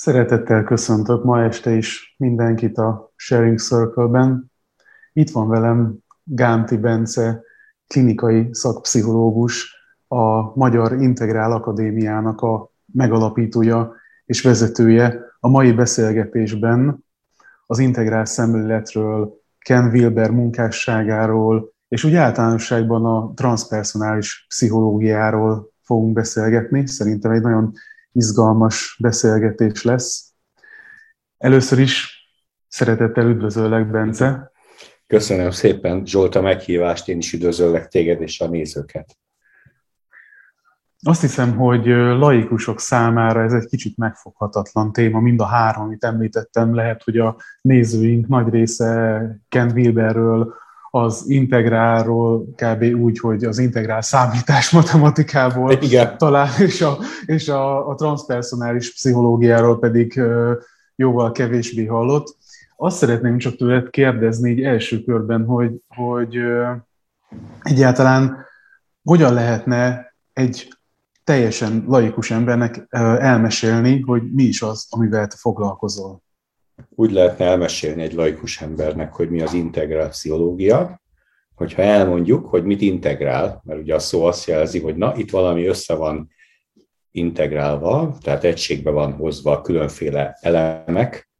Szeretettel köszöntök ma este is mindenkit a Sharing Circle-ben. Itt van velem Gánti Bence, klinikai szakpszichológus, a Magyar Integrál Akadémiának a megalapítója és vezetője. A mai beszélgetésben az integrál szemléletről, Ken Wilber munkásságáról, és úgy általánosságban a transpersonális pszichológiáról fogunk beszélgetni. Szerintem egy nagyon izgalmas beszélgetés lesz. Először is szeretettel üdvözöllek, Bence. Köszönöm szépen, Zsolt, a meghívást, én is üdvözöllek téged és a nézőket. Azt hiszem, hogy laikusok számára ez egy kicsit megfoghatatlan téma, mind a három, amit említettem. Lehet, hogy a nézőink nagy része Ken Wilberről, az integrálról kb. úgy, hogy az integrál számítás matematikából Igen. talán, és a, és a, a transpersonális pszichológiáról pedig jóval kevésbé hallott. Azt szeretném csak tőled kérdezni így első körben, hogy, hogy egyáltalán hogyan lehetne egy teljesen laikus embernek elmesélni, hogy mi is az, amivel te foglalkozol úgy lehetne elmesélni egy laikus embernek, hogy mi az integrál pszichológia, hogyha elmondjuk, hogy mit integrál, mert ugye a szó azt jelzi, hogy na, itt valami össze van integrálva, tehát egységbe van hozva különféle elemek,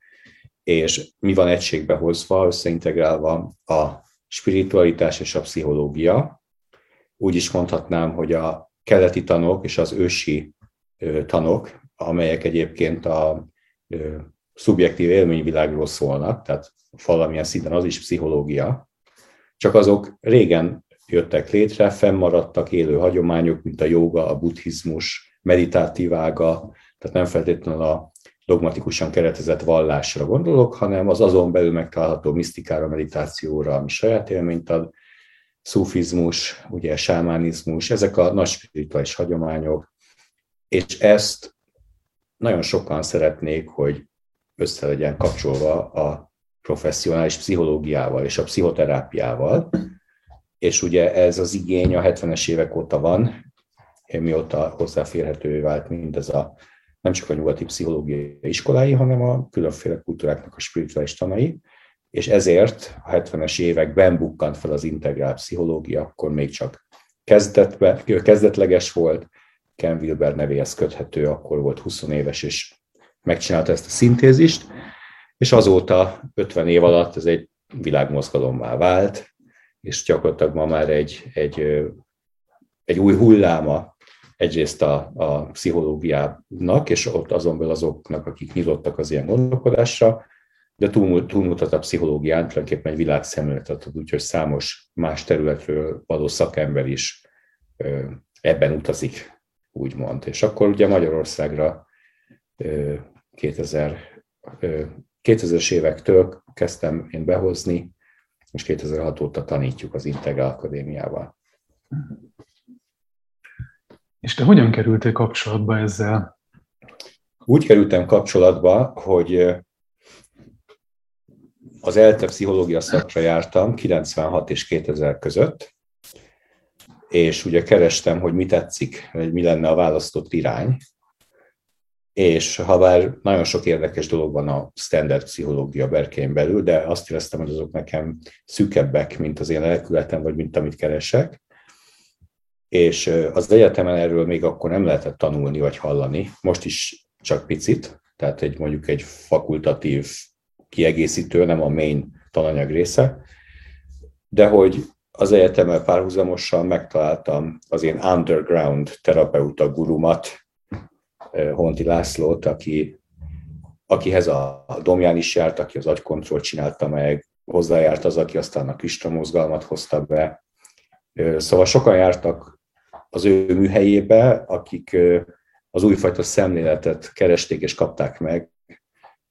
és mi van egységbe hozva, összeintegrálva a spiritualitás és a pszichológia. Úgy is mondhatnám, hogy a keleti tanok és az ősi tanok, amelyek egyébként a szubjektív élményvilágról szólnak, tehát valamilyen szinten az is pszichológia, csak azok régen jöttek létre, fennmaradtak élő hagyományok, mint a joga, a buddhizmus, meditatív ága, tehát nem feltétlenül a dogmatikusan keretezett vallásra gondolok, hanem az azon belül megtalálható misztikára, meditációra, ami saját élményt ad, szufizmus, ugye sámánizmus, ezek a nagy spirituális hagyományok, és ezt nagyon sokan szeretnék, hogy össze legyen kapcsolva a professzionális pszichológiával és a pszichoterápiával. És ugye ez az igény a 70-es évek óta van, mióta hozzáférhetővé vált mindez a nem csak a nyugati pszichológiai iskolái, hanem a különféle kultúráknak a spirituális tanai, és ezért a 70-es években bukkant fel az integrált pszichológia, akkor még csak kezdetbe, kezdetleges volt, Ken Wilber nevéhez köthető, akkor volt 20 éves, és megcsinálta ezt a szintézist, és azóta 50 év alatt ez egy világmozgalommá vált, és gyakorlatilag ma már egy, egy, egy új hulláma egyrészt a, a pszichológiának, és ott azonból azoknak, akik nyitottak az ilyen gondolkodásra, de túl, túlmutat a pszichológián, tulajdonképpen egy világszemléletet ad, úgyhogy számos más területről való szakember is ebben utazik, úgymond. És akkor ugye Magyarországra 2000, 2000-es évektől kezdtem én behozni, és 2006 óta tanítjuk az Integrál Akadémiával. És te hogyan kerültél kapcsolatba ezzel? Úgy kerültem kapcsolatba, hogy az ELTE pszichológia szakra jártam 96 és 2000 között, és ugye kerestem, hogy mi tetszik, hogy mi lenne a választott irány, és ha bár nagyon sok érdekes dolog van a standard pszichológia berkein belül, de azt éreztem, hogy azok nekem szükebbek, mint az én lelkületem, vagy mint amit keresek. És az egyetemen erről még akkor nem lehetett tanulni vagy hallani, most is csak picit, tehát egy mondjuk egy fakultatív kiegészítő, nem a main tananyag része, de hogy az egyetemmel párhuzamosan megtaláltam az én underground terapeuta gurumat, Honti Lászlót, aki, akihez a Domján is járt, aki az agykontrollt csinálta meg, hozzájárt az, aki aztán a Kistra mozgalmat hozta be. Szóval sokan jártak az ő műhelyébe, akik az újfajta szemléletet keresték és kapták meg,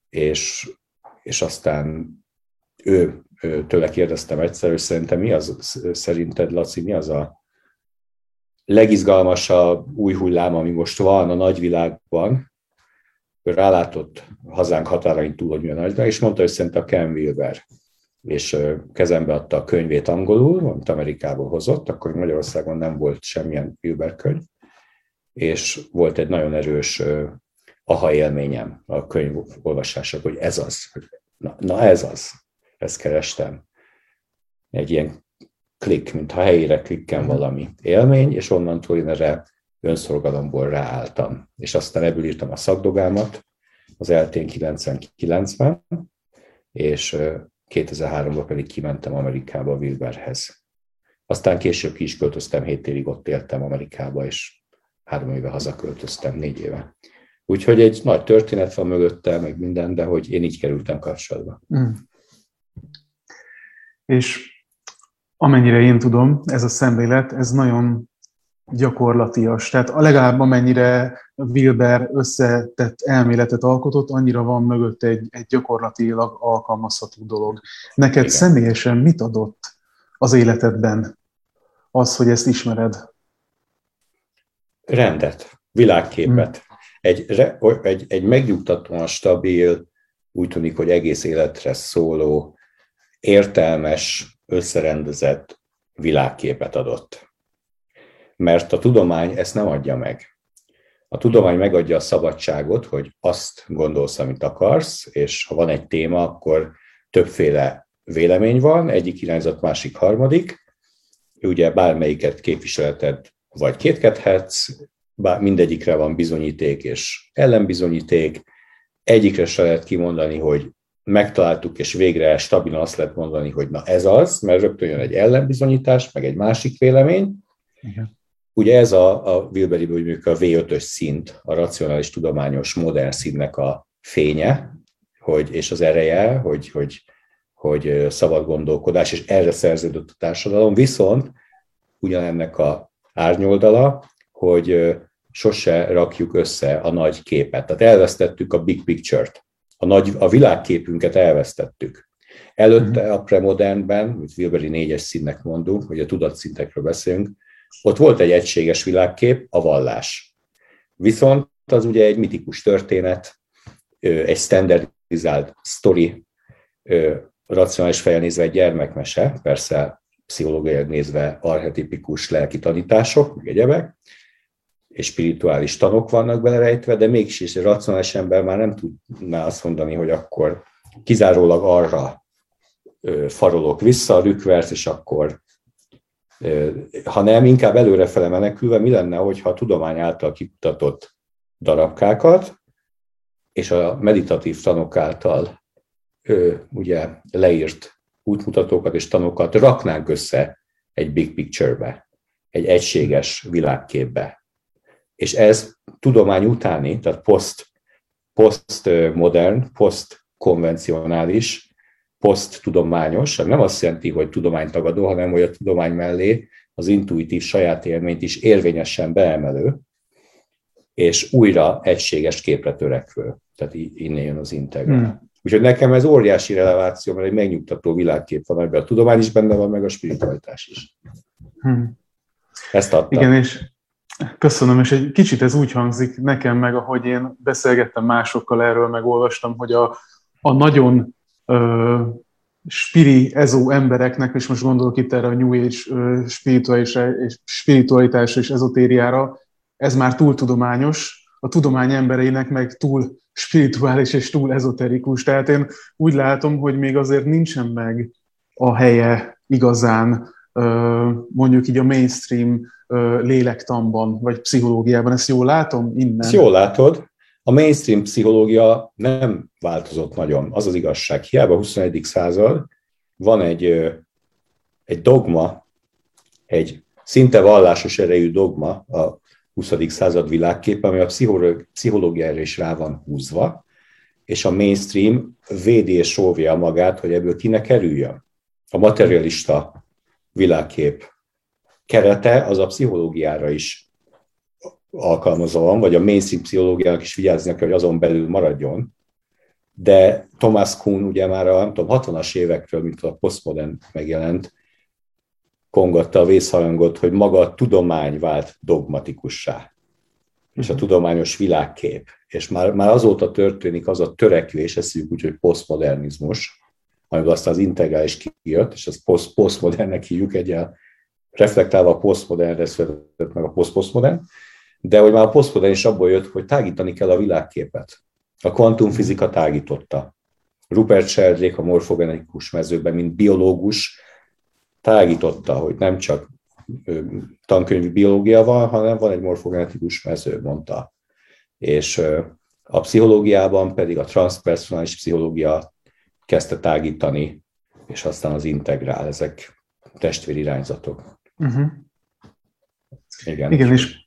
és, és aztán ő, ő tőle kérdeztem egyszer, hogy szerintem mi az, szerinted Laci, mi az a legizgalmasabb új hullám, ami most van a nagyvilágban, rálátott hazánk határain túl, hogy milyen nagy, és mondta, hogy szerint a Ken Wilber, és kezembe adta a könyvét angolul, amit Amerikából hozott, akkor Magyarországon nem volt semmilyen Wilber könyv, és volt egy nagyon erős aha élményem a könyv olvasása, hogy ez az, na, na ez az, ezt kerestem. Egy ilyen klik, mintha helyére klikken mhm. valami élmény, és onnantól én erre önszorgalomból ráálltam. És aztán ebből írtam a szakdogámat, az eltén 99-ben, és 2003-ban pedig kimentem Amerikába Wilberhez. Aztán később ki is költöztem, 7 évig ott éltem Amerikába, és három éve hazaköltöztem, négy éve. Úgyhogy egy nagy történet van mögötte, meg minden, de hogy én így kerültem kapcsolatba. Mm. És amennyire én tudom, ez a szemlélet, ez nagyon gyakorlatias. Tehát legalább amennyire Wilber összetett elméletet alkotott, annyira van mögött egy, egy gyakorlatilag alkalmazható dolog. Neked Igen. személyesen mit adott az életedben az, hogy ezt ismered? Rendet, világképet. Hmm. Egy, egy, egy megnyugtatóan stabil, úgy tűnik, hogy egész életre szóló, értelmes, összerendezett világképet adott mert a tudomány ezt nem adja meg. A tudomány megadja a szabadságot, hogy azt gondolsz, amit akarsz, és ha van egy téma, akkor többféle vélemény van, egyik irányzat, másik, harmadik. Ugye bármelyiket képviseleted vagy kétkedhetsz, bár mindegyikre van bizonyíték és ellenbizonyíték, egyikre se lehet kimondani, hogy megtaláltuk, és végre stabilan azt lehet mondani, hogy na ez az, mert rögtön jön egy ellenbizonyítás, meg egy másik vélemény. Igen. Ugye ez a, a Wilberi mondjuk a V5-ös szint, a racionális tudományos modern színnek a fénye, hogy, és az ereje, hogy, hogy, hogy szabad gondolkodás, és erre szerződött a társadalom, viszont ugyanennek a árnyoldala, hogy sose rakjuk össze a nagy képet. Tehát elvesztettük a big picture-t. A, nagy, a világképünket elvesztettük. Előtte mhm. a premodernben, amit Wilberi négyes színnek mondunk, hogy a tudatszintekről beszélünk, ott volt egy egységes világkép, a vallás. Viszont az ugye egy mitikus történet, egy standardizált sztori, racionális fejjel nézve egy gyermekmese, persze pszichológiai nézve archetipikus lelki tanítások, meg egyebek, és spirituális tanok vannak belerejtve, de mégis is egy racionális ember már nem tudná azt mondani, hogy akkor kizárólag arra farolok vissza a rükvert, és akkor ha nem, inkább előrefele menekülve, mi lenne, hogyha a tudomány által kikutatott darabkákat, és a meditatív tanok által ugye leírt útmutatókat és tanokat raknánk össze egy big picture-be, egy egységes világképbe. És ez tudomány utáni, tehát post, post-modern, post-konvencionális poszttudományos, nem azt jelenti, hogy tudománytagadó, hanem hogy a tudomány mellé az intuitív saját élményt is érvényesen beemelő, és újra egységes képre törekvő. Tehát innen jön az integrál. Hmm. Úgyhogy nekem ez óriási releváció, mert egy megnyugtató világkép van, amiben a tudomány is benne van, meg a spiritualitás is. Hmm. Ezt adtam. Igen, és köszönöm, és egy kicsit ez úgy hangzik nekem meg, ahogy én beszélgettem másokkal erről, meg olvastam, hogy a, a nagyon spiri, ezó embereknek, és most gondolok itt erre a New Age spiritualitás és ezotériára, ez már túl tudományos, a tudomány embereinek meg túl spirituális és túl ezoterikus. Tehát én úgy látom, hogy még azért nincsen meg a helye igazán mondjuk így a mainstream lélektanban, vagy pszichológiában. Ezt jól látom innen? Ezt jól látod. A mainstream pszichológia nem változott nagyon, az az igazság. Hiába a 21. század, van egy, egy dogma, egy szinte vallásos erejű dogma a 20. század világkép, ami a pszichológiára is rá van húzva, és a mainstream védi és óvja magát, hogy ebből kinek kerüljön. A materialista világkép kerete az a pszichológiára is alkalmazóan, vagy a mainstream pszichológiának is vigyázni kell, hogy azon belül maradjon. De Thomas Kuhn ugye már a nem tudom, 60-as évektől, mint a postmodern megjelent, kongatta a vészharangot, hogy maga a tudomány vált dogmatikussá, és a mhm. tudományos világkép. És már, már azóta történik az a törekvés, ezt úgy, hogy posztmodernizmus, amiből aztán az integrális kijött, és azt post, posztmodernnek hívjuk, egy reflektálva a posztmodernre született meg a posztpostmodern, de hogy már a posztmodern is abból jött, hogy tágítani kell a világképet. A kvantumfizika tágította. Rupert Sheldrake a morfogenetikus mezőben, mint biológus, tágította, hogy nem csak tankönyvi biológia van, hanem van egy morfogenetikus mező, mondta. És a pszichológiában pedig a transpersonális pszichológia kezdte tágítani, és aztán az integrál, ezek testvérirányzatok. Uh-huh. Igen. Igen, és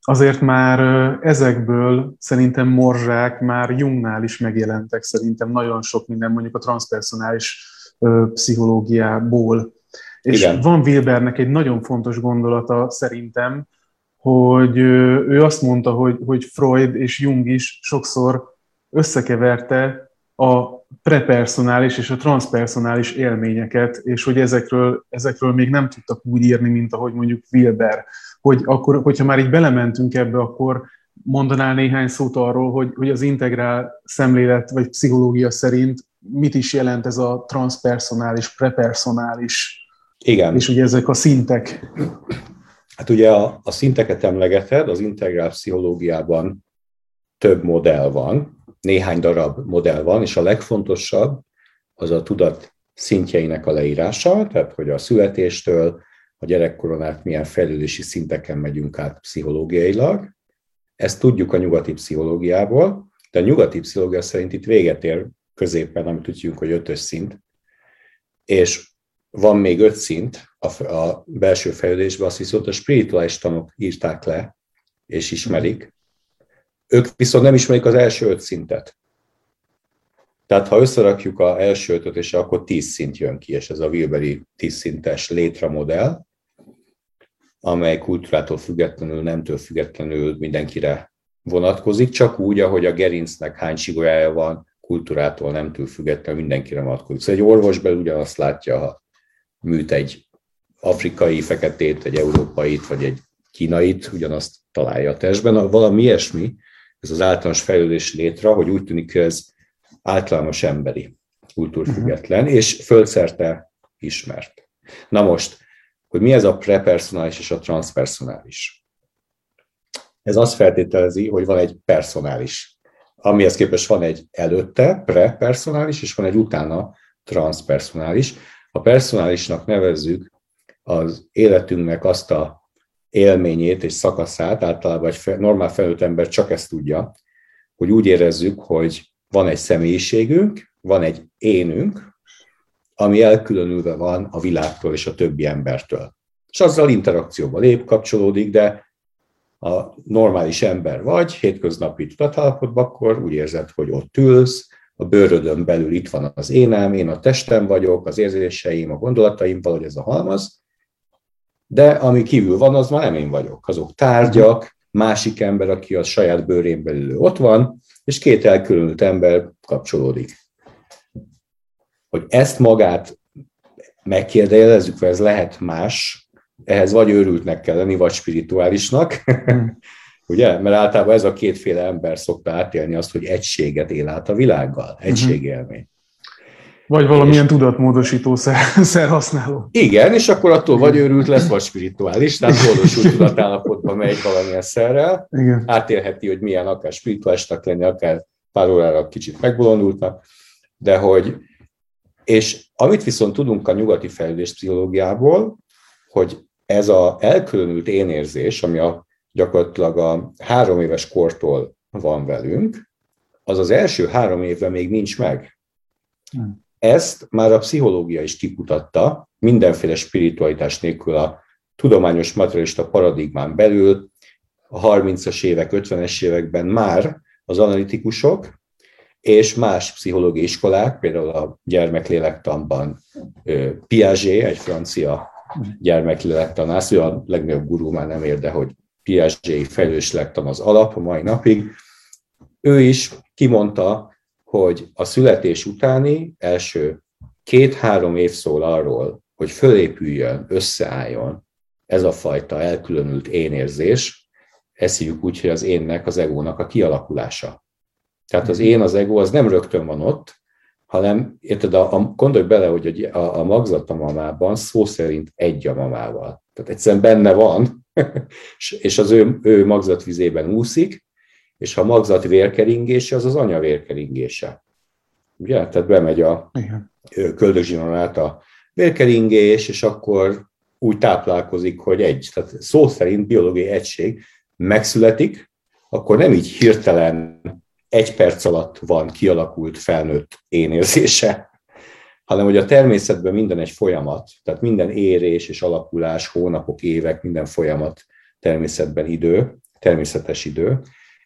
azért már ezekből szerintem morzsák már Jungnál is megjelentek, szerintem nagyon sok minden, mondjuk a transpersonális pszichológiából. És Igen. van Wilbernek egy nagyon fontos gondolata szerintem, hogy ő azt mondta, hogy, hogy Freud és Jung is sokszor összekeverte a prepersonális és a transpersonális élményeket, és hogy ezekről, ezekről még nem tudtak úgy írni, mint ahogy mondjuk Wilber. Hogy akkor, hogyha már így belementünk ebbe, akkor mondanál néhány szót arról, hogy, hogy az integrál szemlélet vagy pszichológia szerint mit is jelent ez a transpersonális, prepersonális, Igen. és ugye ezek a szintek. Hát ugye a, a szinteket emlegeted, az integrál pszichológiában több modell van, néhány darab modell van, és a legfontosabb az a tudat szintjeinek a leírása, tehát hogy a születéstől a gyerekkoron át milyen fejlődési szinteken megyünk át pszichológiailag. Ezt tudjuk a nyugati pszichológiából, de a nyugati pszichológia szerint itt véget ér középen, amit tudjuk, hogy ötös szint, és van még öt szint a, a belső fejlődésben, azt viszont a spirituális tanok írták le, és ismerik. Ők viszont nem ismerik az első öt szintet. Tehát ha összerakjuk az első ötöt, és akkor tíz szint jön ki, és ez a Wilberi tízszintes létra modell, amely kultúrától függetlenül, nemtől függetlenül mindenkire vonatkozik, csak úgy, ahogy a gerincnek hány csigolyája van, kultúrától, nemtől függetlenül mindenkire vonatkozik. Szóval egy orvos belül ugyanazt látja, ha műt egy afrikai feketét, egy európait, vagy egy kínait, ugyanazt találja a testben. Valami ilyesmi, ez az általános fejlődés létre, hogy úgy tűnik, hogy ez általános emberi, kultúrfüggetlen, uh-huh. és földszerte ismert. Na most, hogy mi ez a prepersonális és a transpersonális? Ez azt feltételezi, hogy van egy personális, amihez képest van egy előtte prepersonális, és van egy utána transpersonális. A personálisnak nevezzük az életünknek azt a élményét és szakaszát, általában egy normál felnőtt ember csak ezt tudja, hogy úgy érezzük, hogy van egy személyiségünk, van egy énünk, ami elkülönülve van a világtól és a többi embertől. És azzal interakcióba lép, kapcsolódik, de a normális ember vagy, hétköznapi tudatállapotban, akkor úgy érzed, hogy ott ülsz, a bőrödön belül itt van az énem, én a testem vagyok, az érzéseim, a gondolataim, valahogy ez a halmaz, de ami kívül van, az már nem én vagyok. Azok tárgyak, másik ember, aki a saját bőrén belül ott van, és két elkülönült ember kapcsolódik. Hogy ezt magát megkérdelezzük, hogy ez lehet más, ehhez vagy őrültnek kell lenni, vagy spirituálisnak, hmm. ugye? Mert általában ez a kétféle ember szokta átélni azt, hogy egységet él át a világgal, mhm. egységélmény. Vagy valamilyen és... tudatmódosító szer, szer használó. Igen, és akkor attól vagy őrült lesz, vagy spirituális, tehát módosult tudatállapotban megy valamilyen szerrel, Igen. átélheti, hogy milyen akár spirituálisnak lenni, akár pár órára kicsit megbolondultnak, de hogy, és amit viszont tudunk a nyugati fejlődés pszichológiából, hogy ez a elkülönült énérzés, ami a, gyakorlatilag a három éves kortól van velünk, az az első három évben még nincs meg. Hmm. Ezt már a pszichológia is kikutatta, mindenféle spiritualitás nélkül a tudományos materialista paradigmán belül, a 30-as évek, 50-es években már az analitikusok és más pszichológiai iskolák, például a gyermeklélektanban Piaget, egy francia gyermeklélektanász, ő a legnagyobb gurú, már nem érde, hogy Piaget felelős lektan az alap a mai napig. Ő is kimondta, hogy a születés utáni első két-három év szól arról, hogy fölépüljön, összeálljon ez a fajta elkülönült énérzés, ezt hívjuk úgy, hogy az énnek, az egónak a kialakulása. Tehát az én, az ego, az nem rögtön van ott, hanem érted, a, a, gondolj bele, hogy a, a, a magzat a mamában szó szerint egy a mamával. Tehát egyszerűen benne van, és az ő, ő magzatvizében úszik, és ha magzat vérkeringése, az az anya vérkeringése. Ugye? Tehát bemegy a köldögzsinon át a vérkeringés, és akkor úgy táplálkozik, hogy egy, tehát szó szerint biológiai egység megszületik, akkor nem így hirtelen egy perc alatt van kialakult felnőtt énérzése, hanem hogy a természetben minden egy folyamat, tehát minden érés és alakulás, hónapok, évek, minden folyamat természetben idő, természetes idő.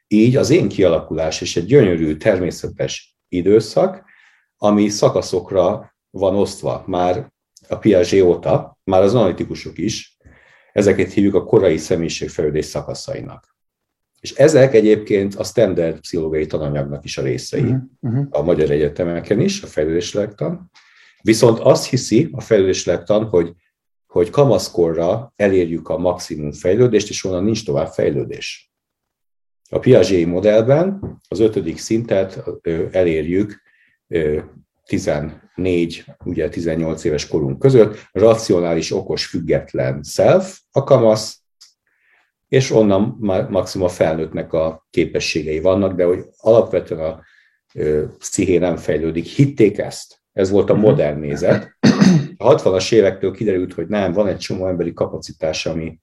Így az én kialakulás és egy gyönyörű természetes időszak, ami szakaszokra van osztva már a Piaget óta, már az analitikusok is, ezeket hívjuk a korai személyiségfejlődés szakaszainak. És ezek egyébként a standard pszichológiai tananyagnak is a részei, uh-huh. a magyar egyetemeken is, a fejlődéslektan. Viszont azt hiszi a fejlődéslektan, hogy, hogy kamaszkorra elérjük a maximum fejlődést, és onnan nincs tovább fejlődés. A Piaget modellben az ötödik szintet elérjük 14, ugye 18 éves korunk között, racionális, okos, független self, a kamasz, és onnan már maximum a felnőttnek a képességei vannak, de hogy alapvetően a psziché nem fejlődik. Hitték ezt. Ez volt a mhm. modern nézet. A 60-as évektől kiderült, hogy nem, van egy csomó emberi kapacitás, ami,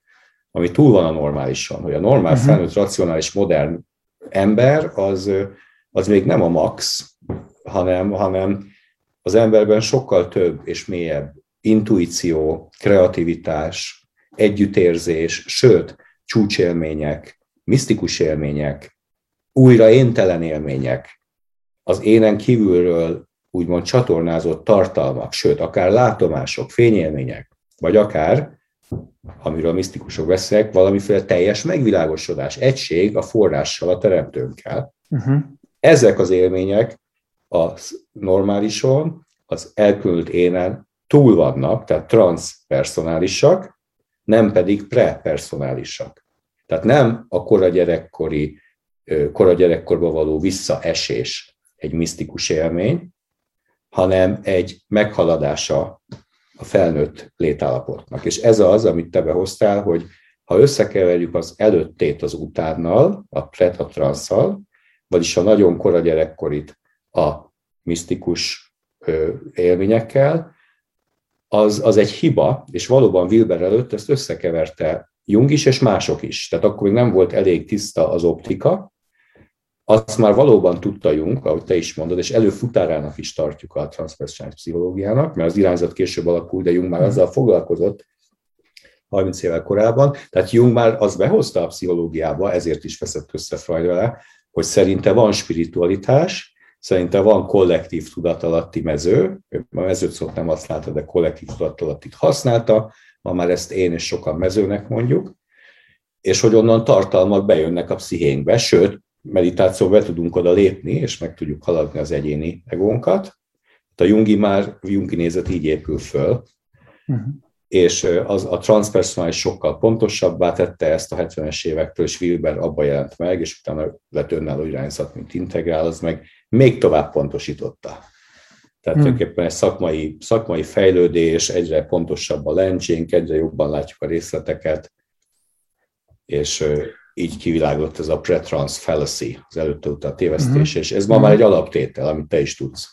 ami túl van a normálison, hogy a normál, uh-huh. felnőtt, racionális, modern ember az, az még nem a max, hanem, hanem az emberben sokkal több és mélyebb intuíció, kreativitás, együttérzés, sőt, csúcsélmények, misztikus élmények, újra éntelen élmények, az énen kívülről úgymond csatornázott tartalmak, sőt, akár látomások, fényélmények, vagy akár, amiről a misztikusok beszélnek, valamiféle teljes megvilágosodás, egység a forrással, a teremtőnkkel. Uh-huh. Ezek az élmények a normálison, az elkülönült énen túl vannak, tehát transpersonálisak, nem pedig prepersonálisak. Tehát nem a kora gyerekkori, kora gyerekkorba való visszaesés egy misztikus élmény, hanem egy meghaladása a felnőtt létállapotnak. És ez az, amit te behoztál, hogy ha összekeverjük az előttét az utánnal, a pret a transzal, vagyis a nagyon kora gyerekkorit a misztikus élményekkel, az, az egy hiba, és valóban Wilber előtt ezt összekeverte Jung is, és mások is. Tehát akkor még nem volt elég tiszta az optika, azt már valóban tudta Jung, ahogy te is mondod, és előfutárának is tartjuk a transpersonális pszichológiának, mert az irányzat később alakul, de Jung már azzal foglalkozott 30 évvel korábban. Tehát Jung már az behozta a pszichológiába, ezért is veszett össze Freud vele, hogy szerinte van spiritualitás, Szerinte van kollektív tudatalatti mező, a mezőt szót nem használta, de kollektív tudatalattit használta, ma már ezt én és sokan mezőnek mondjuk, és hogy onnan tartalmak bejönnek a pszichénkbe, sőt, meditációval be tudunk oda lépni, és meg tudjuk haladni az egyéni egónkat. A Jungi már, Jungi nézet így épül föl, uh-huh. és az, a transpersonális sokkal pontosabbá tette ezt a 70-es évektől, és Wilber abba jelent meg, és utána lett önálló irányzat, mint integrál, az meg még tovább pontosította. Tehát hmm. tulajdonképpen egy szakmai, szakmai fejlődés, egyre pontosabb a lencsénk, egyre jobban látjuk a részleteket, és így kivilágott ez a pretrans fallacy, az előtte utána tévesztés, hmm. és ez ma hmm. már egy alaptétel, amit te is tudsz.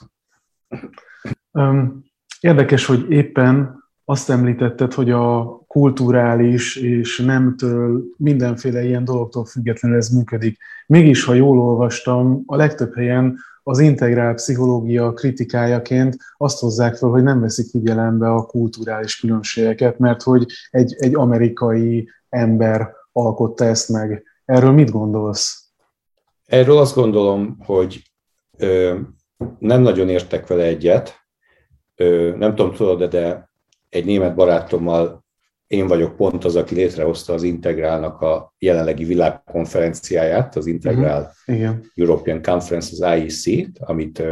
Érdekes, hogy éppen azt említetted, hogy a kulturális és nemtől mindenféle ilyen dologtól függetlenül ez működik. Mégis, ha jól olvastam, a legtöbb helyen az integrált pszichológia kritikájaként azt hozzák fel, hogy nem veszik figyelembe a kulturális különbségeket, mert hogy egy, egy amerikai ember alkotta ezt meg. Erről mit gondolsz? Erről azt gondolom, hogy ö, nem nagyon értek vele egyet. Ö, nem tudom, tudod, de egy német barátommal én vagyok pont az, aki létrehozta az Integrálnak a jelenlegi világkonferenciáját, az Integrál uh-huh. European Conference, az IEC, amit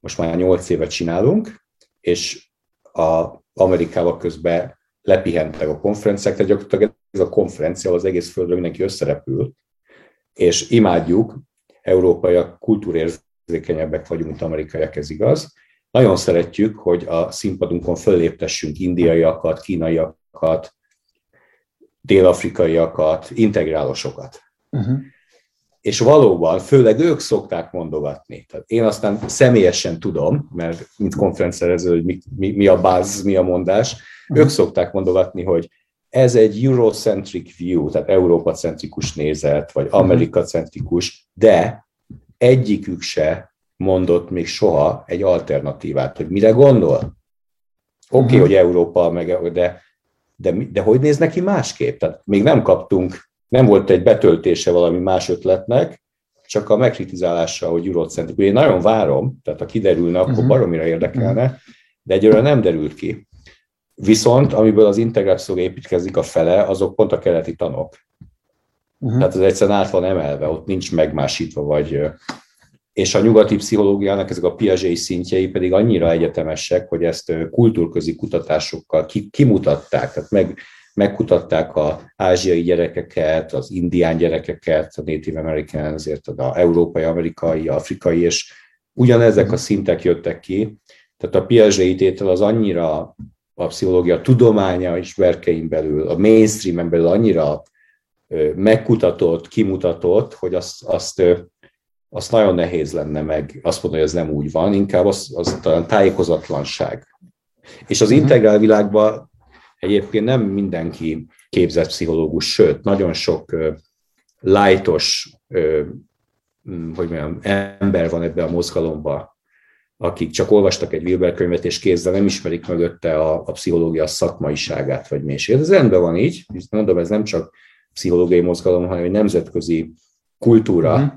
most már 8 éve csinálunk, és a Amerikával közben lepihentek a konferenciák, tehát gyakorlatilag ez a konferencia az egész földről mindenki összerepül, és imádjuk, európaiak kultúrérzékenyebbek vagyunk, mint amerikaiak, ez igaz. Nagyon szeretjük, hogy a színpadunkon fölléptessünk indiaiakat, kínaiakat, dél-afrikaiakat, integrálosokat. Uh-huh. És valóban, főleg ők szokták mondogatni. Tehát én aztán személyesen tudom, mert mint konferenciszerező, hogy mi, mi, mi a buzz, mi a mondás, uh-huh. ők szokták mondogatni, hogy ez egy Eurocentric view, tehát Európa-centrikus nézet, vagy Amerika-centrikus, de egyikük se mondott még soha egy alternatívát, hogy mire gondol. Oké, okay, uh-huh. hogy Európa, meg, de, de, de hogy néz neki másképp? Tehát még nem kaptunk, nem volt egy betöltése valami más ötletnek, csak a megkritizálása, hogy Eurocentric. Én nagyon várom, tehát ha kiderülne, akkor uh-huh. baromira érdekelne, de egyről nem derült ki. Viszont, amiből az integráció építkezik a fele, azok pont a keleti tanok. Uh-huh. Tehát ez egyszerűen át van emelve, ott nincs megmásítva, vagy és a nyugati pszichológiának ezek a Piaget szintjei pedig annyira egyetemesek, hogy ezt kultúrközi kutatásokkal kimutatták, tehát meg, megkutatták az ázsiai gyerekeket, az indián gyerekeket, a Native American, ezért az európai, amerikai, afrikai, és ugyanezek a szintek jöttek ki. Tehát a Piaget ítétel az annyira a pszichológia tudománya és verkein belül, a mainstreamen belül annyira megkutatott, kimutatott, hogy azt, azt, azt nagyon nehéz lenne meg azt mondani, hogy ez nem úgy van, inkább az, az talán tájékozatlanság. És az mhm. integrál világban egyébként nem mindenki képzett pszichológus, sőt, nagyon sok lájtos, hogy mondjam, ember van ebbe a mozgalomba, akik csak olvastak egy Wilber könyvet és kézzel nem ismerik mögötte a, a pszichológia szakmaiságát vagy mélységét. Ez rendben van így, mondom, ez nem csak pszichológiai mozgalom, hanem egy nemzetközi kultúra, uh-huh.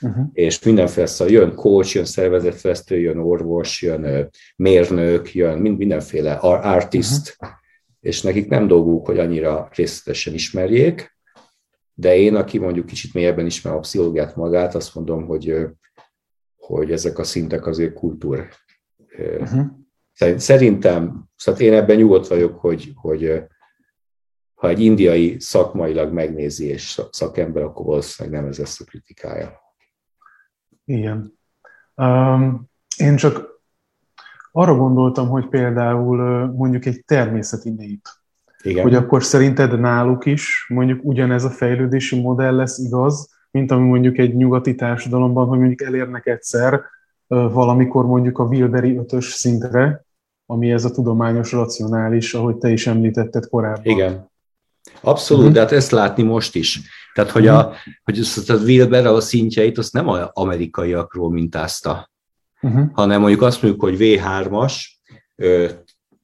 Uh-huh. és mindenféle szóval jön coach, jön szervezetfesztő, jön orvos, jön mérnök, jön mind, mindenféle artist, uh-huh. és nekik nem dolguk, hogy annyira részletesen ismerjék, de én, aki mondjuk kicsit mélyebben ismer a pszichológiát magát, azt mondom, hogy hogy ezek a szintek azért kultúr. Uh-huh. Szerintem, szóval én ebben nyugodt vagyok, hogy, hogy ha egy indiai szakmailag megnézi és szakember, akkor valószínűleg nem ez lesz a kritikája. Igen. Um, én csak arra gondoltam, hogy például mondjuk egy természeti nép, Igen. hogy akkor szerinted náluk is mondjuk ugyanez a fejlődési modell lesz igaz, mint ami mondjuk egy nyugati társadalomban, hogy mondjuk elérnek egyszer valamikor mondjuk a Wilberi ötös szintre, ami ez a tudományos, racionális, ahogy te is említetted korábban. Igen. Abszolút, uh-huh. de hát ezt látni most is. Tehát, hogy, uh-huh. a, hogy azt a Wilber a szintjeit azt nem az amerikaiakról mintázta, uh-huh. hanem mondjuk azt mondjuk, hogy V3-as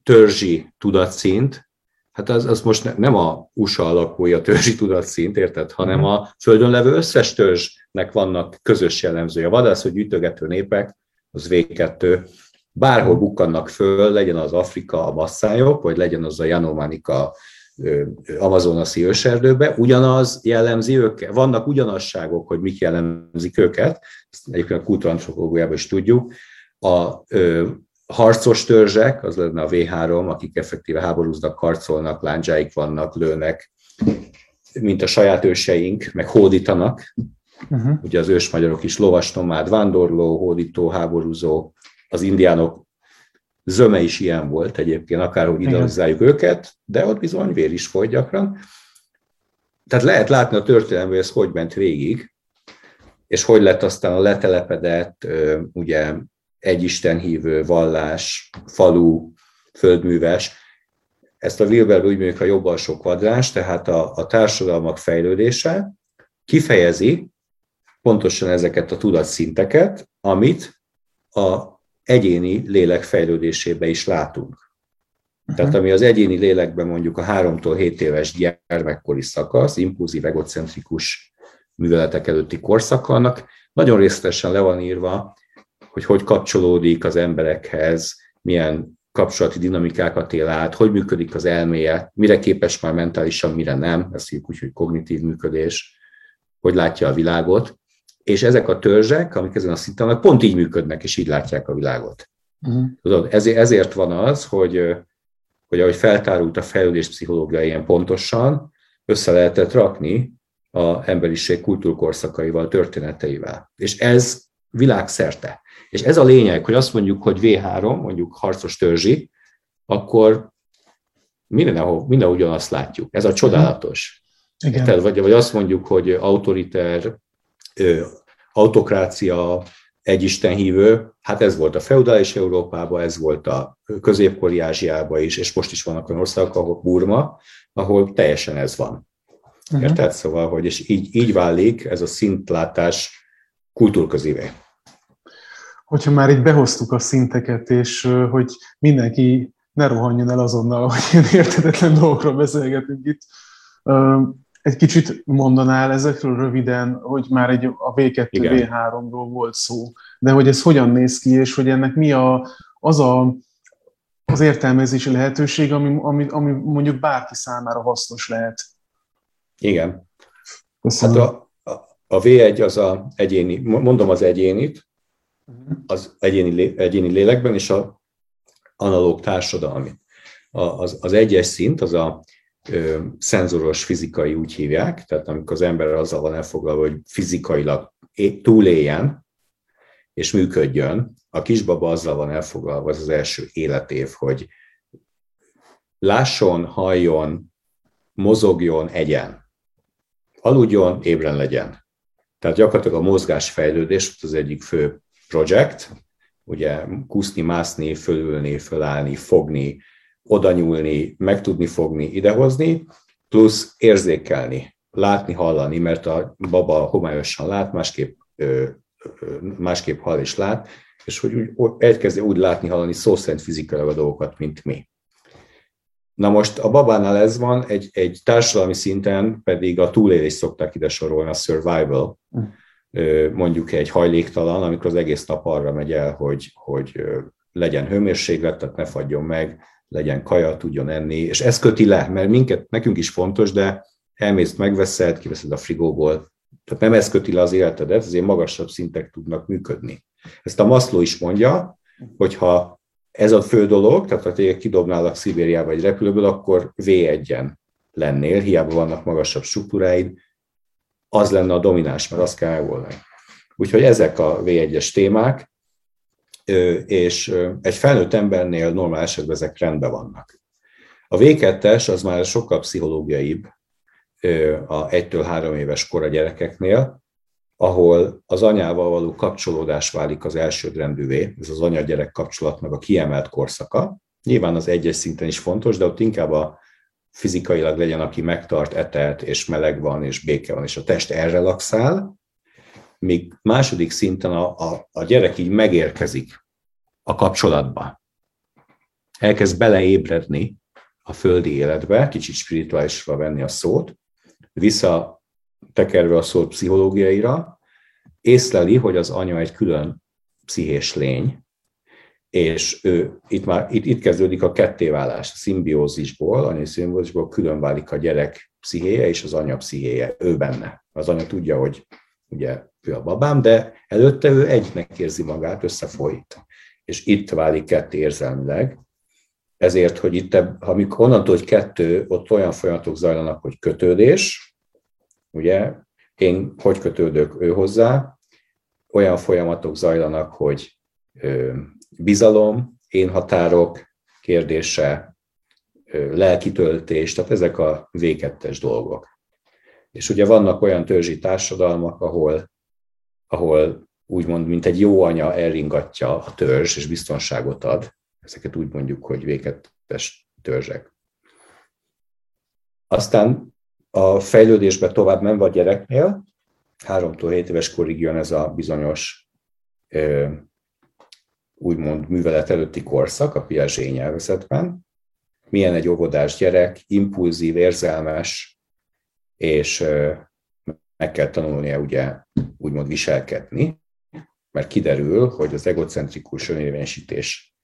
törzsi tudatszint, hát az, az most nem a USA a törzsi tudatszint, érted, hanem mhm. a földön levő összes törzsnek vannak közös jellemzője. A vadász, hogy gyűjtögető népek, az V2, bárhol mhm. bukkannak föl, legyen az Afrika, a masszájok, vagy legyen az a Janomanika amazonaszi őserdőbe, ugyanaz jellemzi őket. Vannak ugyanasságok, hogy mik jellemzik őket, ezt egyébként a kultúrantropológiában is tudjuk. A harcos törzsek, az lenne a V3, akik effektíve háborúznak, harcolnak, lándzsáik vannak, lőnek, mint a saját őseink, meg hódítanak. Uh-huh. Ugye az ősmagyarok is lovas, nomád, vándorló, hódító, háborúzó, az indiánok zöme is ilyen volt egyébként, akárhogy idealizáljuk őket, de ott bizony vér is folyt gyakran. Tehát lehet látni a történelemben, hogy ez hogy ment végig, és hogy lett aztán a letelepedett, ugye egy istenhívő, vallás, falu, földműves. Ezt a Wilberbe úgy mondjuk a jobb alsó kvadráns, tehát a, a társadalmak fejlődése kifejezi pontosan ezeket a tudatszinteket, amit a egyéni lélek fejlődésébe is látunk. Tehát ami az egyéni lélekben mondjuk a 3-tól 7 éves gyermekkori szakasz, impulzív, egocentrikus műveletek előtti korszak vannak, nagyon részletesen le van írva, hogy hogy kapcsolódik az emberekhez, milyen kapcsolati dinamikákat él át, hogy működik az elméje, mire képes már mentálisan, mire nem, ezt hívjuk úgy, hogy kognitív működés, hogy látja a világot, és ezek a törzsek, amik ezen a szinten vannak, pont így működnek, és így látják a világot. Uh-huh. Tudod, ezért, ezért van az, hogy, hogy ahogy feltárult a fejlődés pszichológia ilyen pontosan, össze lehetett rakni a emberiség kultúrkorszakaival, történeteivel. És ez világszerte. És ez a lényeg, hogy azt mondjuk, hogy V3, mondjuk harcos törzsi, akkor mindenhol, mindenhol ugyanazt látjuk. Ez a csodálatos. Igen. Tehát, vagy, vagy azt mondjuk, hogy autoriter, autokrácia, egyistenhívő, hát ez volt a feudális Európában, ez volt a középkori Ázsiában is, és most is vannak olyan országok, ahol Burma, ahol teljesen ez van. Uh-huh. Érted? Szóval, hogy és így, így válik ez a szintlátás kultúrközévé. Hogyha már így behoztuk a szinteket, és hogy mindenki ne rohanjon el azonnal, hogy ilyen értetetlen dolgokról beszélgetünk itt, egy kicsit mondanál ezekről röviden, hogy már egy a V2, Igen. V3-ról volt szó, de hogy ez hogyan néz ki, és hogy ennek mi a, az a, az értelmezési lehetőség, ami, ami, ami mondjuk bárki számára hasznos lehet. Igen. Köszönöm. Hát a, a, a V1 az a egyéni, mondom az egyénit. Az egyéni, egyéni lélekben, és a analóg társadalmi. A, az, az egyes szint, az a ö, szenzoros fizikai úgy hívják, tehát amikor az ember azzal van elfoglalva, hogy fizikailag túléljen, és működjön, a kisbaba azzal van elfoglalva, az az első életév, hogy lásson, halljon, mozogjon, egyen aludjon, ébren legyen. Tehát gyakorlatilag a mozgásfejlődés az egyik fő projekt, ugye kúszni, mászni, fölülni, fölállni, fogni, oda nyúlni, meg tudni fogni, idehozni, plusz érzékelni, látni, hallani, mert a baba homályosan lát, másképp, másképp hall és lát, és hogy úgy, elkezdi úgy látni, hallani szó szerint fizikailag a dolgokat, mint mi. Na most a babánál ez van, egy, egy társadalmi szinten pedig a túlélés szokták ide sorolni, a survival, mondjuk egy hajléktalan, amikor az egész nap arra megy el, hogy, hogy legyen hőmérséklet, tehát ne fagyjon meg, legyen kaja, tudjon enni, és ez köti le, mert minket, nekünk is fontos, de elmész, megveszed, kiveszed a frigóból, tehát nem ez köti le az életedet, azért magasabb szintek tudnak működni. Ezt a Maslow is mondja, hogyha ez a fő dolog, tehát ha téged kidobnálak Szibériába egy repülőből, akkor V1-en lennél, hiába vannak magasabb struktúráid, az lenne a domináns, mert azt kell megoldani. Úgyhogy ezek a V1-es témák, és egy felnőtt embernél normál esetben ezek rendben vannak. A V2-es az már sokkal pszichológiaibb a 1-től 3 éves kora gyerekeknél, ahol az anyával való kapcsolódás válik az elsődrendűvé, ez az anya-gyerek kapcsolatnak a kiemelt korszaka. Nyilván az egyes szinten is fontos, de ott inkább a fizikailag legyen, aki megtart, etelt, és meleg van, és béke van, és a test elrelaxál, míg második szinten a, a, a gyerek így megérkezik a kapcsolatba. Elkezd beleébredni a földi életbe, kicsit spirituálisra venni a szót, vissza tekerve a szót pszichológiaira, észleli, hogy az anya egy külön pszichés lény, és ő, itt már itt, itt kezdődik a kettéválás, a szimbiózisból, anyai szimbiózisból külön válik a gyerek pszichéje és az anya pszichéje, ő benne. Az anya tudja, hogy ugye ő a babám, de előtte ő egynek érzi magát, összefolyt. És itt válik ketté érzelmileg, ezért, hogy itt, amikor onnantól, hogy kettő, ott olyan folyamatok zajlanak, hogy kötődés, ugye, én hogy kötődök ő hozzá, olyan folyamatok zajlanak, hogy bizalom, én határok kérdése, lelkitöltés, tehát ezek a végettes dolgok. És ugye vannak olyan törzsi társadalmak, ahol, ahol úgymond, mint egy jó anya elringatja a törzs, és biztonságot ad. Ezeket úgy mondjuk, hogy végettes törzsek. Aztán a fejlődésbe tovább menve a gyereknél, 3-tól 7 éves korig jön ez a bizonyos úgymond művelet előtti korszak a Piaget nyelvezetben. Milyen egy óvodás gyerek, impulzív, érzelmes, és meg kell tanulnia ugye úgymond viselkedni, mert kiderül, hogy az egocentrikus önérvényesítés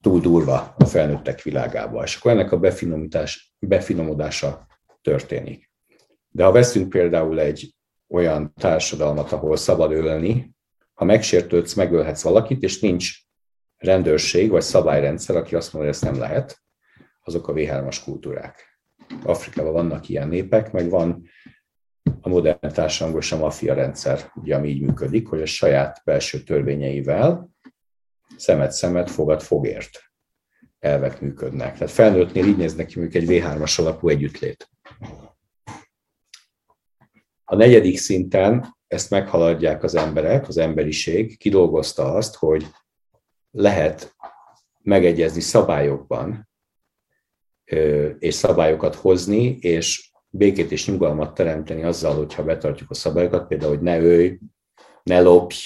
túl durva a felnőttek világába. És akkor ennek a befinomodása történik. De ha veszünk például egy olyan társadalmat, ahol szabad ölni, ha megsértődsz, megölhetsz valakit, és nincs rendőrség vagy szabályrendszer, aki azt mondja, hogy ezt nem lehet, azok a V3-as kultúrák. Afrikában vannak ilyen népek, meg van a modern társadalomban a maffia rendszer, ugye, ami így működik, hogy a saját belső törvényeivel szemet szemet fogad fogért. elvek működnek. Tehát felnőttnél így néznek ki mondjuk egy V3-as alapú együttlét. A negyedik szinten ezt meghaladják az emberek, az emberiség, kidolgozta azt, hogy lehet megegyezni szabályokban, és szabályokat hozni, és békét és nyugalmat teremteni azzal, hogyha betartjuk a szabályokat, például, hogy ne ölj, ne lopj.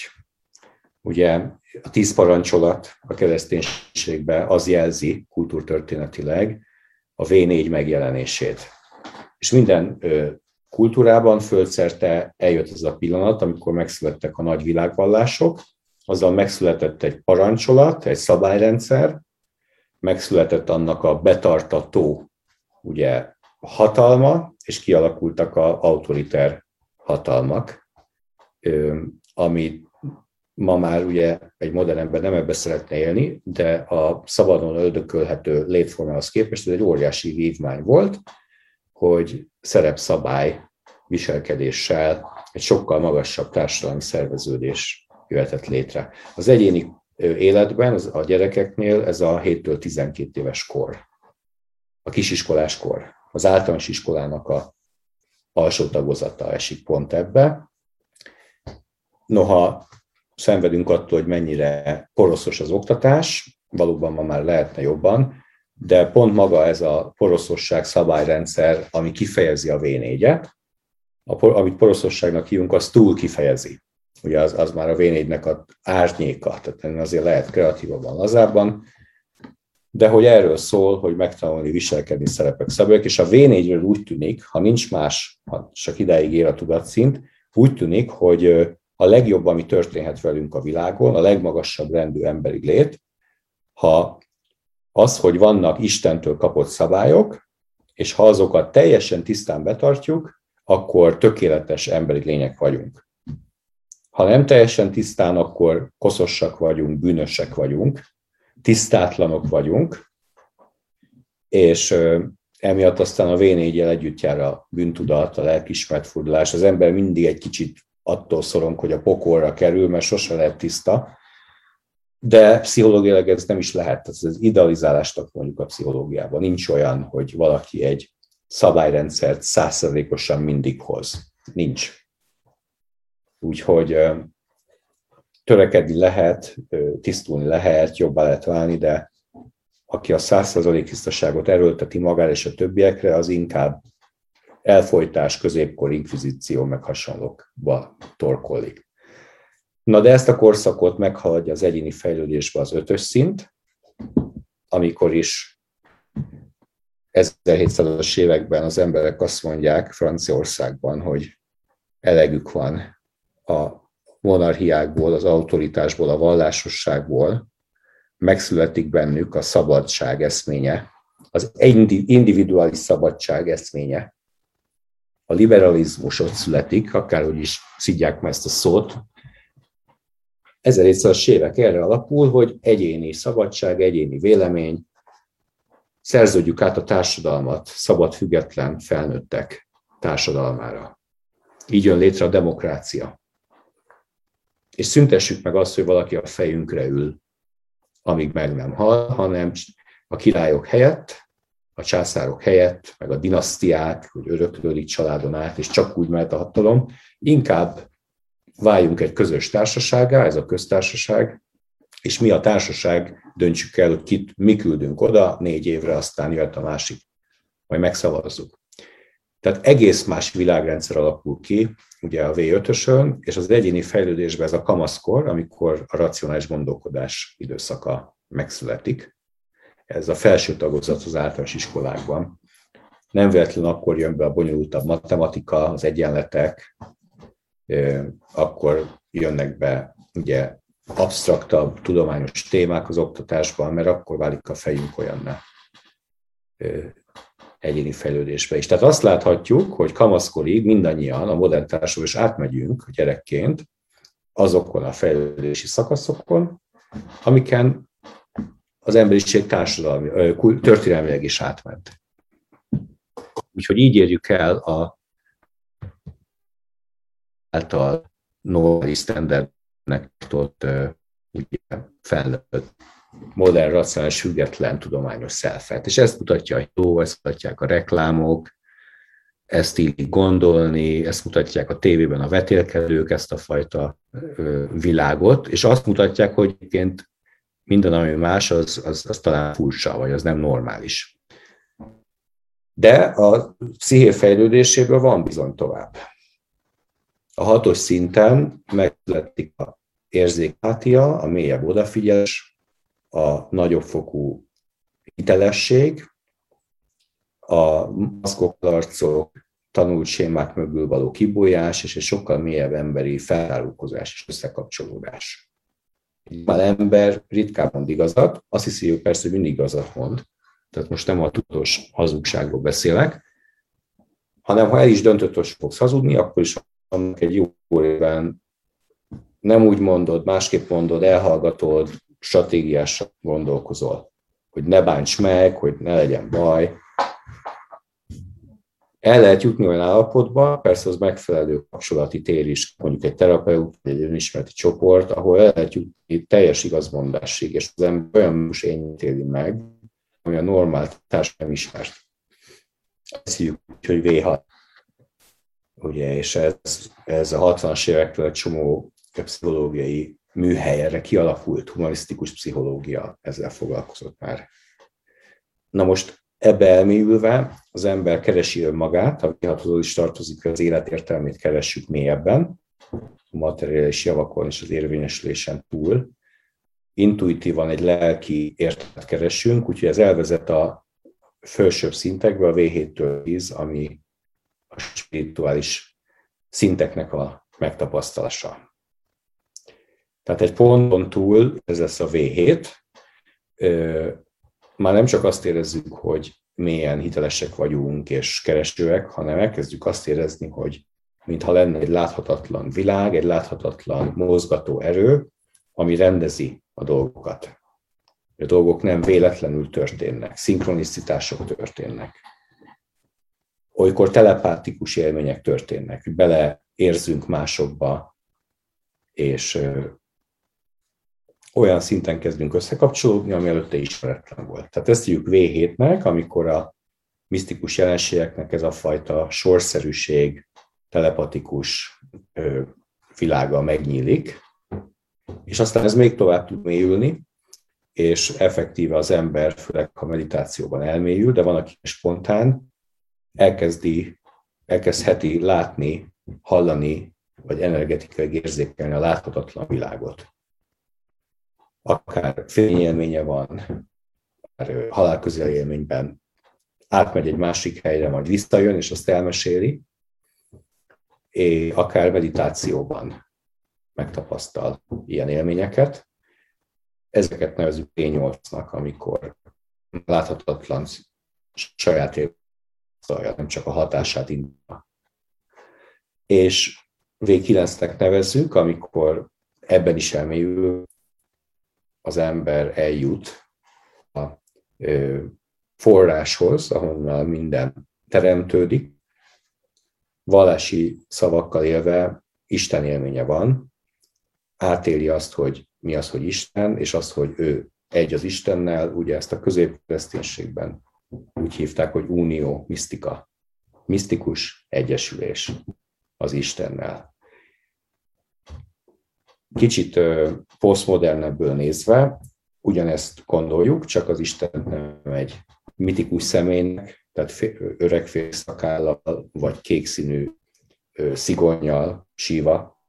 Ugye a tíz parancsolat a kereszténységben az jelzi kultúrtörténetileg a V4 megjelenését. És minden kultúrában földszerte eljött ez a pillanat, amikor megszülettek a nagy világvallások, azzal megszületett egy parancsolat, egy szabályrendszer, megszületett annak a betartató ugye, hatalma, és kialakultak az autoriter hatalmak, ami ma már ugye egy modern ember nem ebbe szeretne élni, de a szabadon öldökölhető létformához képest ez egy óriási vívmány volt, hogy szerepszabály viselkedéssel egy sokkal magasabb társadalmi szerveződés jöhetett létre. Az egyéni életben, az, a gyerekeknél ez a 7-től 12 éves kor, a kisiskolás kor. Az általános iskolának a alsó tagozata esik pont ebbe. Noha szenvedünk attól, hogy mennyire poroszos az oktatás, valóban ma már lehetne jobban, de pont maga ez a poroszosság szabályrendszer, ami kifejezi a V4-et, amit poroszosságnak hívunk, az túl kifejezi. Ugye az, az már a V4-nek az árnyéka, tehát azért lehet kreatívabban, lazábban, de hogy erről szól, hogy megtanulni viselkedni szerepek szabályok, és a V4-ről úgy tűnik, ha nincs más, ha csak idáig ér a tudatszint, úgy tűnik, hogy a legjobb, ami történhet velünk a világon, a legmagasabb rendű emberi lét, ha az, hogy vannak Istentől kapott szabályok, és ha azokat teljesen tisztán betartjuk, akkor tökéletes emberi lények vagyunk. Ha nem teljesen tisztán, akkor koszossak vagyunk, bűnösek vagyunk, tisztátlanok vagyunk, és emiatt aztán a v együtt jár a bűntudat, a lelkismert. Az ember mindig egy kicsit attól szorong, hogy a pokolra kerül, mert sose lehet tiszta, de pszichológiailag ez nem is lehet. Ez az idealizálást mondjuk a pszichológiában. Nincs olyan, hogy valaki egy szabályrendszert százszerzékosan mindig hoz. Nincs. Úgyhogy törekedni lehet, tisztulni lehet, jobbá lehet válni, de aki a százszerzalék tisztaságot erőlteti magára és a többiekre, az inkább elfolytás, középkor, inkvizíció, meg hasonlókba torkolik. Na de ezt a korszakot meghaladja az egyéni fejlődésbe az ötös szint, amikor is 1700-as években az emberek azt mondják Franciaországban, hogy elegük van a monarchiákból, az autoritásból, a vallásosságból, megszületik bennük a szabadság eszménye, az individuális szabadság eszménye. A liberalizmus ott születik, akárhogy is szidják meg ezt a szót, 1700-as évek erre alapul, hogy egyéni szabadság, egyéni vélemény, szerződjük át a társadalmat szabad, független felnőttek társadalmára. Így jön létre a demokrácia. És szüntessük meg azt, hogy valaki a fejünkre ül, amíg meg nem hal, hanem a királyok helyett, a császárok helyett, meg a dinasztiák, hogy öröklődik családon át, és csak úgy mehet a hatalom, inkább váljunk egy közös társaságá, ez a köztársaság, és mi a társaság döntsük el, hogy kit mi küldünk oda, négy évre aztán jöhet a másik, majd megszavazzuk. Tehát egész más világrendszer alakul ki, ugye a V5-ösön, és az egyéni fejlődésben ez a kamaszkor, amikor a racionális gondolkodás időszaka megszületik. Ez a felső tagozat az általános iskolákban. Nem véletlen akkor jön be a bonyolultabb matematika, az egyenletek, akkor jönnek be ugye absztraktabb, tudományos témák az oktatásban, mert akkor válik a fejünk olyanná egyéni fejlődésbe is. Tehát azt láthatjuk, hogy kamaszkorig mindannyian a modern társadalom is átmegyünk gyerekként azokon a fejlődési szakaszokon, amiken az emberiség társadalmi, történelmileg is átment. Úgyhogy így érjük el a által normális standardnek tudott ugye, felnőtt modern, racionális, független tudományos szelfet. És ezt mutatja a jó, ezt mutatják a reklámok, ezt így gondolni, ezt mutatják a tévében a vetélkedők, ezt a fajta világot, és azt mutatják, hogy egyébként minden, ami más, az, az, az talán furcsa, vagy az nem normális. De a psziché fejlődéséből van bizony tovább. A hatos szinten megszületik a érzékátia, a mélyebb odafigyelés, a nagyobb fokú hitelesség, a maszkok, arcok, tanult sémák mögül való kibolyás, és egy sokkal mélyebb emberi felárulkozás és összekapcsolódás. Már ember ritkán mond igazat, azt hiszi, hogy persze mindig igazat mond, tehát most nem a tudós hazugságról beszélek, hanem ha el is döntött, hogy fogsz hazudni, akkor is annak egy jó évben nem úgy mondod, másképp mondod, elhallgatod, stratégiás gondolkozol, hogy ne bánts meg, hogy ne legyen baj. El lehet jutni olyan állapotba, persze az megfelelő kapcsolati tér is, mondjuk egy terapeut, egy önismereti csoport, ahol el lehet jutni teljes igazmondásig, és az ember olyan most éli meg, ami a normál társadalom ismert. Ezt hívjuk, hogy V6. Ugye, és ez, ez a 60-as évektől egy csomó pszichológiai műhelyre kialakult humanisztikus pszichológia ezzel foglalkozott már. Na most ebbe elmélyülve az ember keresi önmagát, a vihatozó is tartozik, az életértelmét keressük mélyebben, a materiális javakon és az érvényesülésen túl. Intuitívan egy lelki értelmet keresünk, úgyhogy ez elvezet a felsőbb szintekbe, a V7-től 10, ami a spirituális szinteknek a megtapasztalása. Tehát egy ponton túl, ez lesz a V7, már nem csak azt érezzük, hogy mélyen hitelesek vagyunk és keresőek, hanem elkezdjük azt érezni, hogy mintha lenne egy láthatatlan világ, egy láthatatlan mozgató erő, ami rendezi a dolgokat. A dolgok nem véletlenül történnek, szinkronicisztások történnek. Olykor telepátikus élmények történnek, beleérzünk másokba, és olyan szinten kezdünk összekapcsolódni, ami előtte ismeretlen volt. Tehát ezt hívjuk V7-nek, amikor a misztikus jelenségeknek ez a fajta sorszerűség, telepatikus világa megnyílik, és aztán ez még tovább tud mélyülni, és effektíve az ember, főleg ha meditációban elmélyül, de van, aki spontán elkezdi, elkezdheti látni, hallani, vagy energetikai érzékelni a láthatatlan világot akár fényélménye van, akár halálközeli élményben átmegy egy másik helyre, majd visszajön, és azt elmeséli, és akár meditációban megtapasztal ilyen élményeket. Ezeket nevezük P8-nak, amikor láthatatlan saját élménye, nem csak a hatását indítja. És V9-nek nevezzük, amikor ebben is elmélyül az ember eljut a forráshoz, ahonnan minden teremtődik, vallási szavakkal élve Isten élménye van, átéli azt, hogy mi az, hogy Isten, és azt, hogy ő egy az Istennel, ugye ezt a középkereszténységben úgy hívták, hogy unió, misztika, misztikus egyesülés az Istennel. Kicsit posztmodernebből nézve, ugyanezt gondoljuk, csak az Isten nem egy mitikus személynek, tehát öreg félszakállal, vagy kékszínű szigonnyal, síva,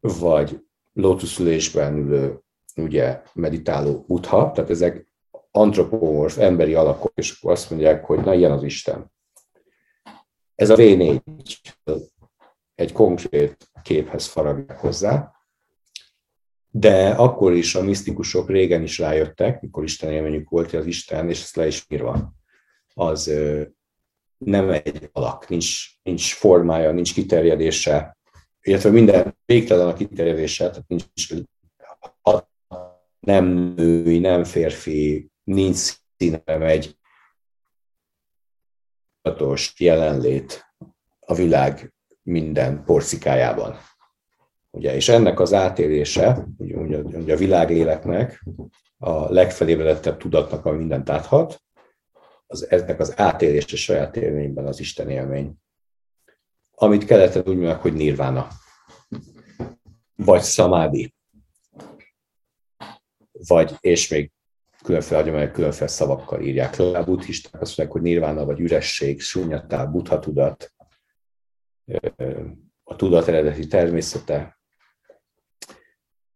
vagy lótuszülésben ülő, ugye, meditáló butha, tehát ezek antropomorf, emberi alakok, és akkor azt mondják, hogy na, ilyen az Isten. Ez a V4 egy konkrét képhez faragják hozzá, de akkor is a misztikusok régen is rájöttek, mikor Isten élményük volt, hogy az Isten, és ezt le is írva, az nem egy alak, nincs, nincs formája, nincs kiterjedése, illetve minden végtelen a kiterjedése, tehát nincs nem női, nem férfi, nincs színe, nem egy jelenlét a világ minden porcikájában. Ugye, és ennek az átélése, ugye, ugye, ugye a világéletnek, a legfelébredettebb tudatnak, ami mindent áthat, az, ennek az átélése saját élményben az Isten élmény. Amit keleten úgy mondják, hogy nirvána, vagy szamádi, vagy, és még különféle hagyományok különféle szavakkal írják le. A buddhisták azt mondják, hogy nirvána vagy üresség, sunyatá, buddha tudat, a tudat eredeti természete.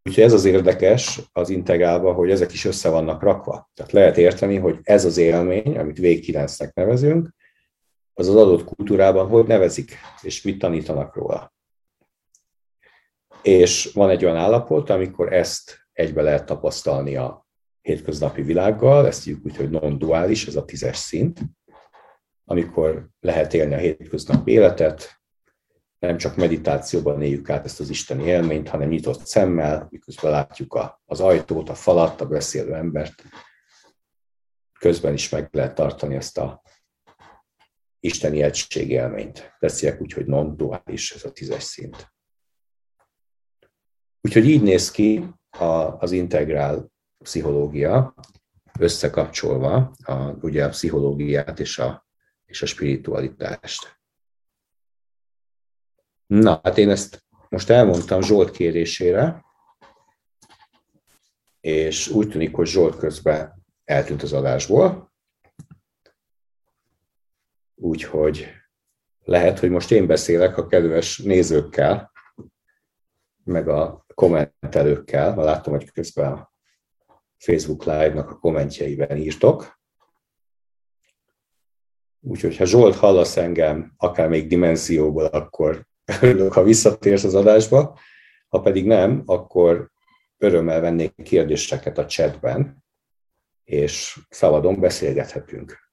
Úgyhogy ez az érdekes az integrálva, hogy ezek is össze vannak rakva. Tehát lehet érteni, hogy ez az élmény, amit végkilencnek nevezünk, az az adott kultúrában hogy nevezik, és mit tanítanak róla. És van egy olyan állapot, amikor ezt egybe lehet tapasztalni a hétköznapi világgal, ezt hívjuk úgy, hogy non-duális, ez a tízes szint, amikor lehet élni a hétköznapi életet, nem csak meditációban éljük át ezt az isteni élményt, hanem nyitott szemmel, miközben látjuk a, az ajtót, a falat, a beszélő embert. Közben is meg lehet tartani ezt a isteni egység élményt. Beszéljek úgy, hogy non-duális, ez a tízes szint. Úgyhogy így néz ki az integrál pszichológia, összekapcsolva a, ugye a pszichológiát és a, és a spiritualitást. Na, hát én ezt most elmondtam Zsolt kérésére, és úgy tűnik, hogy Zsolt közben eltűnt az adásból. Úgyhogy lehet, hogy most én beszélek a kedves nézőkkel, meg a kommentelőkkel, mert láttam, hogy közben Facebook Live-nak a kommentjeiben írtok. Úgyhogy ha Zsolt hallasz engem, akár még dimenzióból, akkor örülök, ha visszatérsz az adásba, ha pedig nem, akkor örömmel vennék kérdéseket a chatben, és szabadon beszélgethetünk.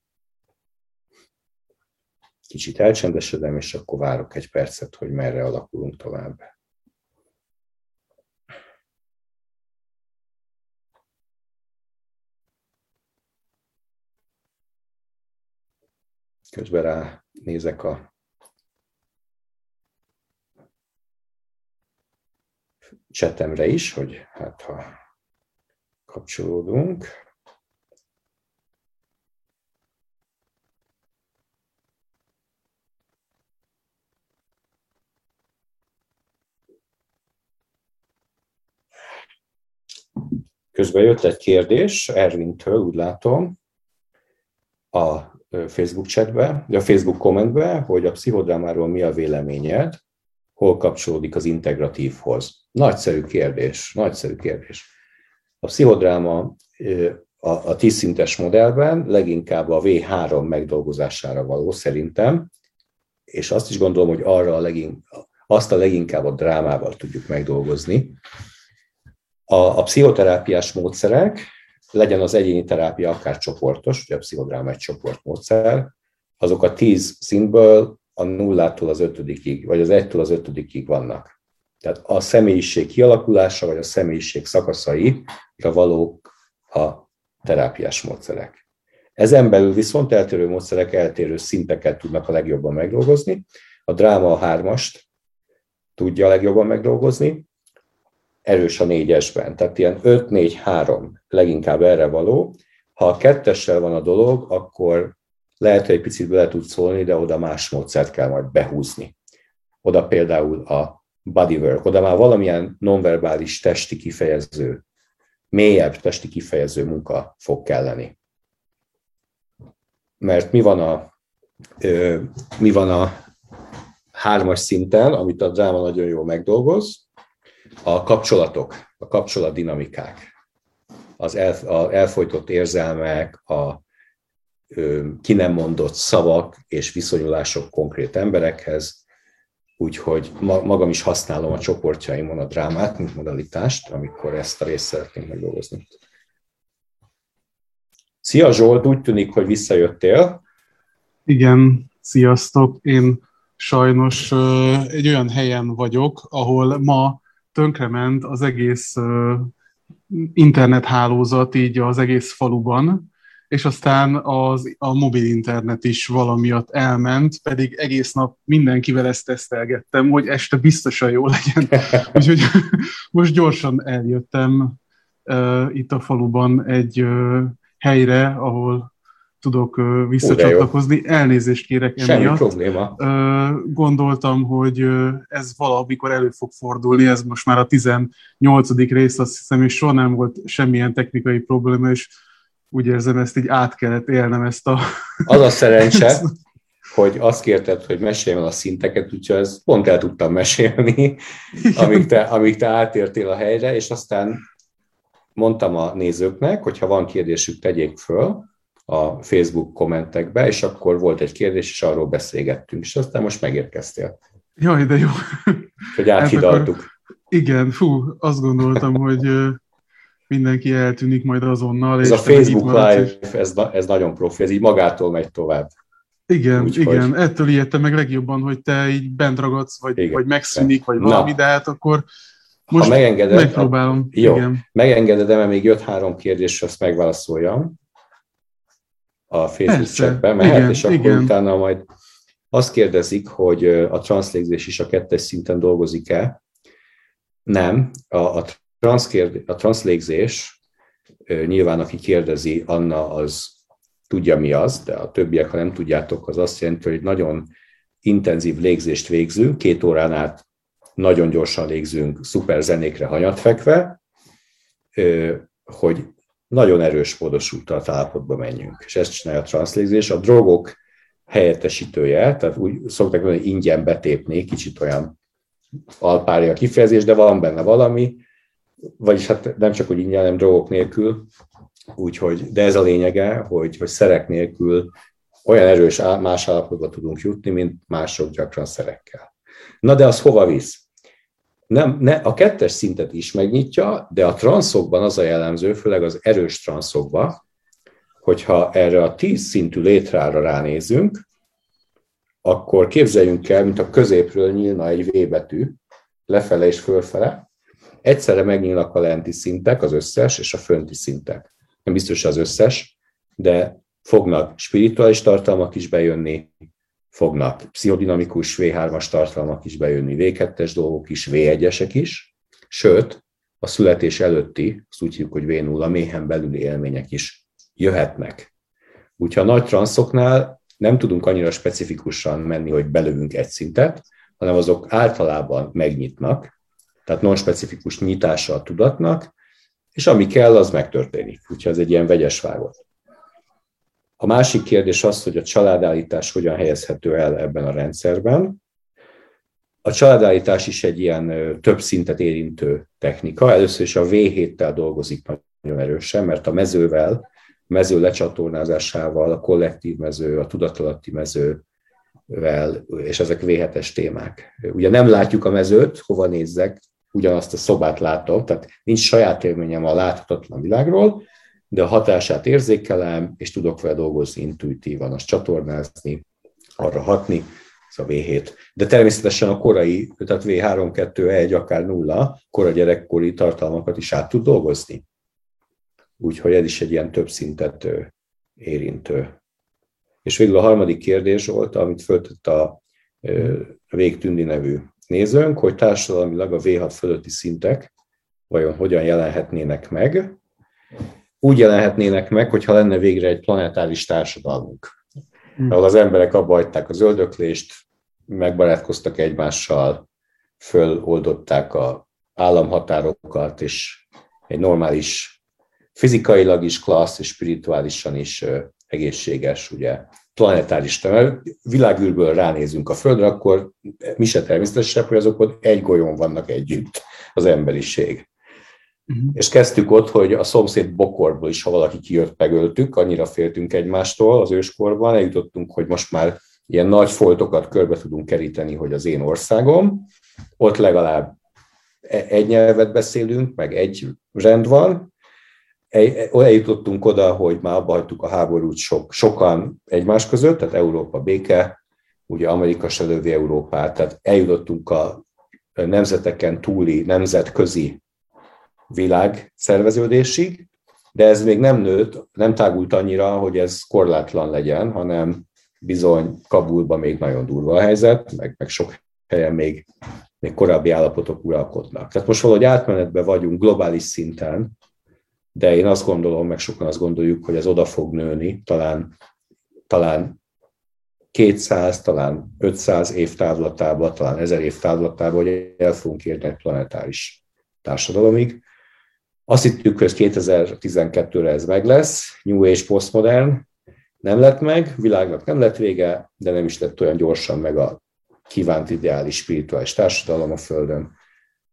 Kicsit elcsendesedem, és akkor várok egy percet, hogy merre alakulunk tovább. Közben rá nézek a csetemre is, hogy hát ha kapcsolódunk. Közben jött egy kérdés Ervintől, úgy látom, a Facebook chatbe, a Facebook kommentbe, hogy a pszichodrámáról mi a véleményed, hol kapcsolódik az integratívhoz. Nagyszerű kérdés, nagyszerű kérdés. A pszichodráma a, a tízszintes modellben leginkább a V3 megdolgozására való szerintem, és azt is gondolom, hogy arra a legin, azt a leginkább a drámával tudjuk megdolgozni. A, a pszichoterápiás módszerek, legyen az egyéni terápia akár csoportos, ugye a pszichodráma egy csoportmódszer, azok a tíz szintből a nullától az ötödikig, vagy az egytől az ötödikig vannak. Tehát a személyiség kialakulása, vagy a személyiség szakaszaira valók a terápiás módszerek. Ezen belül viszont eltérő módszerek eltérő szinteket tudnak a legjobban megdolgozni. A dráma a hármast tudja a legjobban megdolgozni, erős a négyesben, tehát ilyen 5-4-3 leginkább erre való. Ha a kettessel van a dolog, akkor lehet, hogy egy picit bele tud szólni, de oda más módszert kell majd behúzni. Oda például a bodywork, oda már valamilyen nonverbális testi kifejező, mélyebb testi kifejező munka fog kelleni. Mert mi van a, ö, mi van a hármas szinten, amit a dráma nagyon jól megdolgoz, a kapcsolatok, a kapcsolatdinamikák, az el, a elfolytott érzelmek, a ki nem mondott szavak és viszonyulások konkrét emberekhez, úgyhogy magam is használom a csoportjaimon a drámát, mint modalitást, amikor ezt a részt szeretnénk megdolgozni. Szia Zsolt, úgy tűnik, hogy visszajöttél. Igen, sziasztok. Én sajnos egy olyan helyen vagyok, ahol ma tönkrement az egész internethálózat így az egész faluban, és aztán az, a mobil internet is valamiatt elment, pedig egész nap mindenkivel ezt tesztelgettem, hogy este biztosan jó legyen. Úgyhogy most gyorsan eljöttem uh, itt a faluban egy uh, helyre, ahol tudok visszacsatlakozni. Elnézést kérek Semmi emiatt. probléma. Gondoltam, hogy ez valamikor elő fog fordulni, ez most már a 18. rész, azt hiszem, és soha nem volt semmilyen technikai probléma, és úgy érzem, ezt így át kellett élnem ezt a... Az a szerencse, hogy azt kérted, hogy meséljem el a szinteket, úgyhogy ezt pont el tudtam mesélni, amíg te, amíg te átértél a helyre, és aztán mondtam a nézőknek, hogy ha van kérdésük, tegyék föl a Facebook kommentekbe, és akkor volt egy kérdés, és arról beszélgettünk, és aztán most megérkeztél. Jaj, de jó. Hogy áthidaltuk. Hát igen, fú, azt gondoltam, hogy mindenki eltűnik majd azonnal. Ez a Facebook Live, és... ez, ez nagyon profi, ez így magától megy tovább. Igen, Úgy, igen, hogy... ettől ijedtem meg legjobban, hogy te így bent ragadsz, vagy, igen. vagy megszűnik, vagy valami, Na. de hát akkor most ha megengeded, megpróbálom. A, jó, igen. megengeded, mert még jött három kérdés, azt megválaszoljam a Facebook chatbe, mehet, igen, és akkor igen. utána majd azt kérdezik, hogy a transzlégzés is a kettes szinten dolgozik-e. Nem, a, a a transzlégzés, nyilván aki kérdezi, Anna az tudja mi az, de a többiek, ha nem tudjátok, az azt jelenti, hogy nagyon intenzív légzést végzünk, két órán át nagyon gyorsan légzünk, szuper zenékre hanyat fekve, hogy nagyon erős módosult állapotba menjünk. És ezt csinálja a transzlégzés. A drogok helyettesítője, tehát úgy szokták mondani, hogy ingyen betépni, kicsit olyan alpárja kifejezés, de van benne valami, vagyis hát nem csak, hogy ingyen, hanem drogok nélkül, úgyhogy, de ez a lényege, hogy, hogy szerek nélkül olyan erős más állapotba tudunk jutni, mint mások gyakran szerekkel. Na de az hova visz? Nem, ne, a kettes szintet is megnyitja, de a transzokban az a jellemző, főleg az erős transzokban, hogyha erre a tíz szintű létrára ránézünk, akkor képzeljünk el, mint a középről nyílna egy V betű, lefele és fölfele, egyszerre megnyílnak a lenti szintek, az összes, és a fönti szintek. Nem biztos az összes, de fognak spirituális tartalmak is bejönni, fognak pszichodinamikus V3-as tartalmak is bejönni, V2-es dolgok is, V1-esek is, sőt, a születés előtti, azt úgy hívjuk, hogy V0, méhen belüli élmények is jöhetnek. Úgyhogy a nagy transzoknál nem tudunk annyira specifikusan menni, hogy belövünk egy szintet, hanem azok általában megnyitnak, tehát non-specifikus nyitása a tudatnak, és ami kell, az megtörténik. Úgyhogy ez egy ilyen vegyes vágot. A másik kérdés az, hogy a családállítás hogyan helyezhető el ebben a rendszerben. A családállítás is egy ilyen több szintet érintő technika. Először is a V7-tel dolgozik nagyon erősen, mert a mezővel, mező lecsatornázásával, a kollektív mező, a tudatalatti mező, vel, és ezek V7-es témák. Ugye nem látjuk a mezőt, hova nézzek, ugyanazt a szobát látom, tehát nincs saját élményem a láthatatlan világról, de a hatását érzékelem, és tudok vele dolgozni intuitívan, azt csatornázni, arra hatni, ez a V7. De természetesen a korai, tehát V3, 2, 1, akár nulla, kora gyerekkori tartalmakat is át tud dolgozni. Úgyhogy ez is egy ilyen több szintet érintő. És végül a harmadik kérdés volt, amit föltett a Végtündi nevű nézőnk, hogy társadalmilag a V6 fölötti szintek vajon hogyan jelenhetnének meg. Úgy jelenhetnének meg, hogyha lenne végre egy planetáris társadalmunk, hmm. ahol az emberek abba hagyták az öldöklést, megbarátkoztak egymással, föloldották a államhatárokat, és egy normális, fizikailag is klassz, és spirituálisan is egészséges ugye, planetáris mert világűrből ránézünk a Földre, akkor mi se természetesebb, hogy azok ott egy golyón vannak együtt, az emberiség. Uh-huh. És kezdtük ott, hogy a szomszéd bokorból is, ha valaki kijött, megöltük, annyira féltünk egymástól az őskorban, eljutottunk, hogy most már ilyen nagy foltokat körbe tudunk keríteni, hogy az én országom, ott legalább e- egy nyelvet beszélünk, meg egy rend van, eljutottunk oda, hogy már abba hagytuk a háborút sok, sokan egymás között, tehát Európa béke, ugye Amerika se lövi Európát, tehát eljutottunk a nemzeteken túli, nemzetközi világ szerveződésig, de ez még nem nőtt, nem tágult annyira, hogy ez korlátlan legyen, hanem bizony Kabulban még nagyon durva a helyzet, meg, meg sok helyen még, még korábbi állapotok uralkodnak. Tehát most valahogy átmenetben vagyunk globális szinten, de én azt gondolom, meg sokan azt gondoljuk, hogy ez oda fog nőni, talán, talán 200, talán 500 év távlatában, talán 1000 év távlatában, hogy el fogunk érni egy planetáris társadalomig. Azt hittük, hogy 2012-re ez meg lesz, New Age postmodern, nem lett meg, világnak nem lett vége, de nem is lett olyan gyorsan meg a kívánt ideális spirituális társadalom a Földön,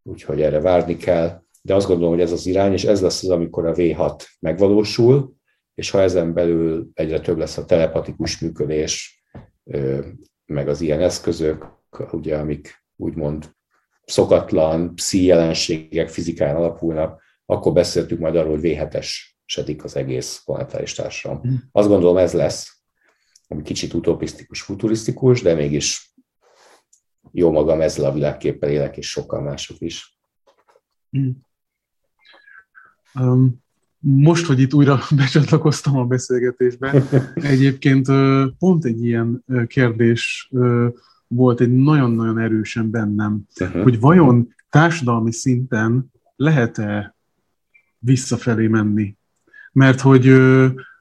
úgyhogy erre várni kell. De azt gondolom, hogy ez az irány, és ez lesz az, amikor a V6 megvalósul, és ha ezen belül egyre több lesz a telepatikus működés, meg az ilyen eszközök, ugye, amik úgymond szokatlan pszi jelenségek fizikán alapulnak, akkor beszéltük majd arról, hogy V7-esedik az egész planetáris társadalom. Mm. Azt gondolom ez lesz, ami kicsit utopisztikus, futurisztikus, de mégis jó magam ezzel a világképpel élek, és sokkal mások is. Mm. Um, most, hogy itt újra becsatlakoztam a beszélgetésbe, egyébként pont egy ilyen kérdés volt egy nagyon-nagyon erősen bennem, uh-huh. hogy vajon társadalmi szinten lehet-e visszafelé menni? Mert hogy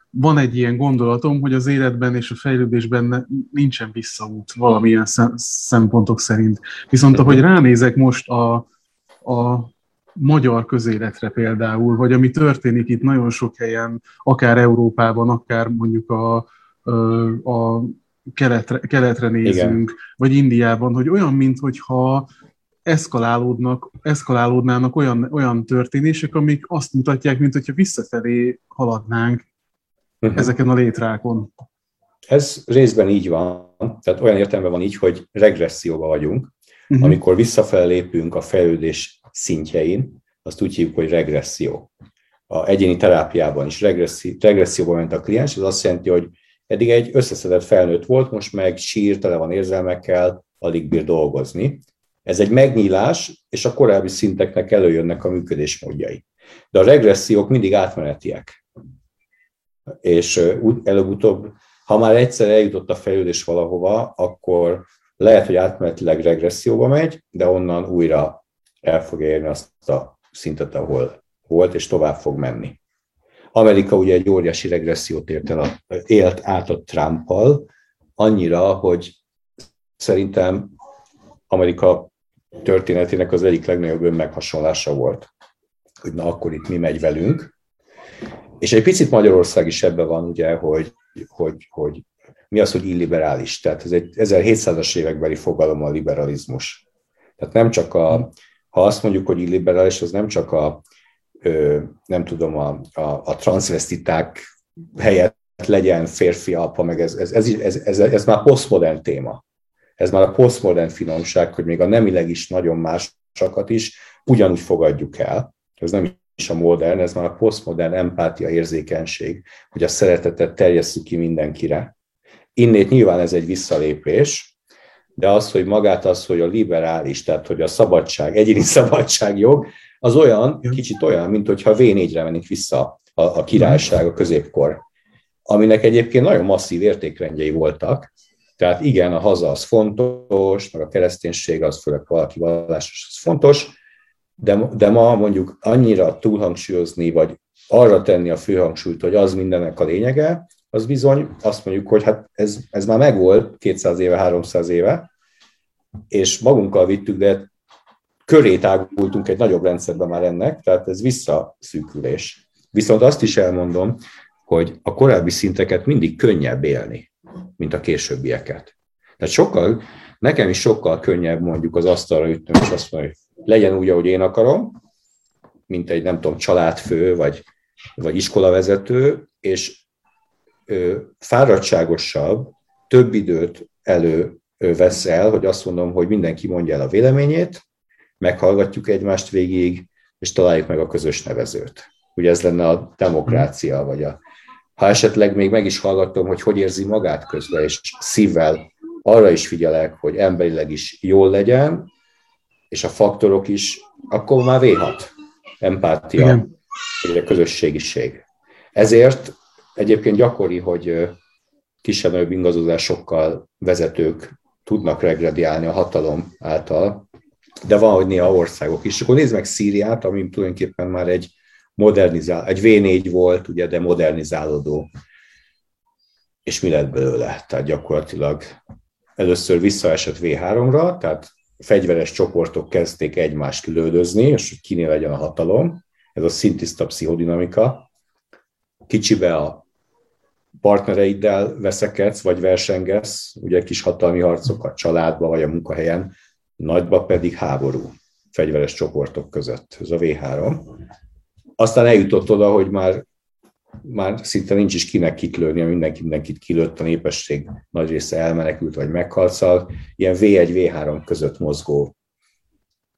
van egy ilyen gondolatom, hogy az életben és a fejlődésben nincsen visszaút valamilyen szempontok szerint. Viszont ahogy ránézek most a, a magyar közéletre például, vagy ami történik itt nagyon sok helyen, akár Európában, akár mondjuk a, a keletre, keletre nézünk, Igen. vagy Indiában, hogy olyan, mintha eszkalálódnak, eszkalálódnának olyan, olyan történések, amik azt mutatják, mint hogyha visszafelé haladnánk uh-huh. ezeken a létrákon. Ez részben így van, tehát olyan értelemben van így, hogy regresszióban vagyunk, uh-huh. amikor visszafelé lépünk a fejlődés szintjein, azt úgy hívjuk, hogy regresszió. A egyéni terápiában is regresszi, regresszióban ment a kliens, ez azt jelenti, hogy eddig egy összeszedett felnőtt volt, most meg sír, tele van érzelmekkel, alig bír dolgozni. Ez egy megnyílás, és a korábbi szinteknek előjönnek a működésmódjai. De a regressziók mindig átmenetiek. És előbb-utóbb, ha már egyszer eljutott a fejlődés valahova, akkor lehet, hogy átmenetileg regresszióba megy, de onnan újra el fog érni azt a szintet, ahol volt, és tovább fog menni. Amerika ugye egy óriási regressziót ért el élt át a Trumpal, annyira, hogy szerintem Amerika történetének az egyik legnagyobb önmeghasonlása volt, hogy na akkor itt mi megy velünk. És egy picit Magyarország is ebben van, ugye, hogy, hogy, hogy mi az, hogy illiberális. Tehát ez egy 1700-as évekbeli fogalom a liberalizmus. Tehát nem csak a, ha azt mondjuk, hogy illiberális, az nem csak a, nem tudom, a, a, a transvestiták helyett legyen férfi apa, meg ez, ez, ez, ez, ez, ez már posztmodern téma. Ez már a posztmodern finomság, hogy még a nemileg is nagyon másokat is ugyanúgy fogadjuk el. Ez nem is a modern, ez már a posztmodern empátia érzékenység, hogy a szeretetet terjesszük ki mindenkire. Innét nyilván ez egy visszalépés, de az, hogy magát az, hogy a liberális, tehát hogy a szabadság, egyéni szabadságjog, az olyan, kicsit olyan, mint hogyha V4-re mennénk vissza a, a királyság, a középkor, aminek egyébként nagyon masszív értékrendjei voltak, tehát igen, a haza az fontos, meg a kereszténység az, főleg valaki vallásos, az fontos, de, de ma mondjuk annyira túlhangsúlyozni, vagy arra tenni a főhangsúlyt, hogy az mindennek a lényege, az bizony azt mondjuk, hogy hát ez, ez már megvolt 200 éve, 300 éve, és magunkkal vittük, de köré tágultunk egy nagyobb rendszerben már ennek, tehát ez visszaszűkülés. Viszont azt is elmondom, hogy a korábbi szinteket mindig könnyebb élni, mint a későbbieket. Tehát sokkal, nekem is sokkal könnyebb mondjuk az asztalra ütnöm, és azt mondani, hogy legyen úgy, ahogy én akarom, mint egy, nem tudom, családfő, vagy, vagy iskolavezető, és ö, fáradtságosabb, több időt elő vesz el, hogy azt mondom, hogy mindenki mondja el a véleményét, meghallgatjuk egymást végig, és találjuk meg a közös nevezőt. Ugye ez lenne a demokrácia, vagy a, ha esetleg még meg is hallgatom, hogy hogy érzi magát közben, és szívvel arra is figyelek, hogy emberileg is jól legyen, és a faktorok is, akkor már V6. Empátia, Igen. ugye közösségiség. Ezért egyébként gyakori, hogy kisebb-nagyobb ingazozásokkal vezetők tudnak regrediálni a hatalom által, de van, hogy néha országok is. Akkor nézd meg Szíriát, ami tulajdonképpen már egy modernizál, egy V4 volt, ugye, de modernizálódó. És mi lett belőle? Tehát gyakorlatilag először visszaesett V3-ra, tehát fegyveres csoportok kezdték egymást lődözni, és hogy kinél legyen a hatalom. Ez a szintiszta pszichodinamika. Kicsibe a partnereiddel veszekedsz, vagy versengesz, ugye kis hatalmi harcok a családba, vagy a munkahelyen, nagyba pedig háború fegyveres csoportok között. Ez a V3. Aztán eljutott oda, hogy már, már szinte nincs is kinek kitlőni, mindenki mindenkit kilőtt, a népesség nagy része elmenekült vagy meghalt, szóval ilyen V1, V3 között mozgó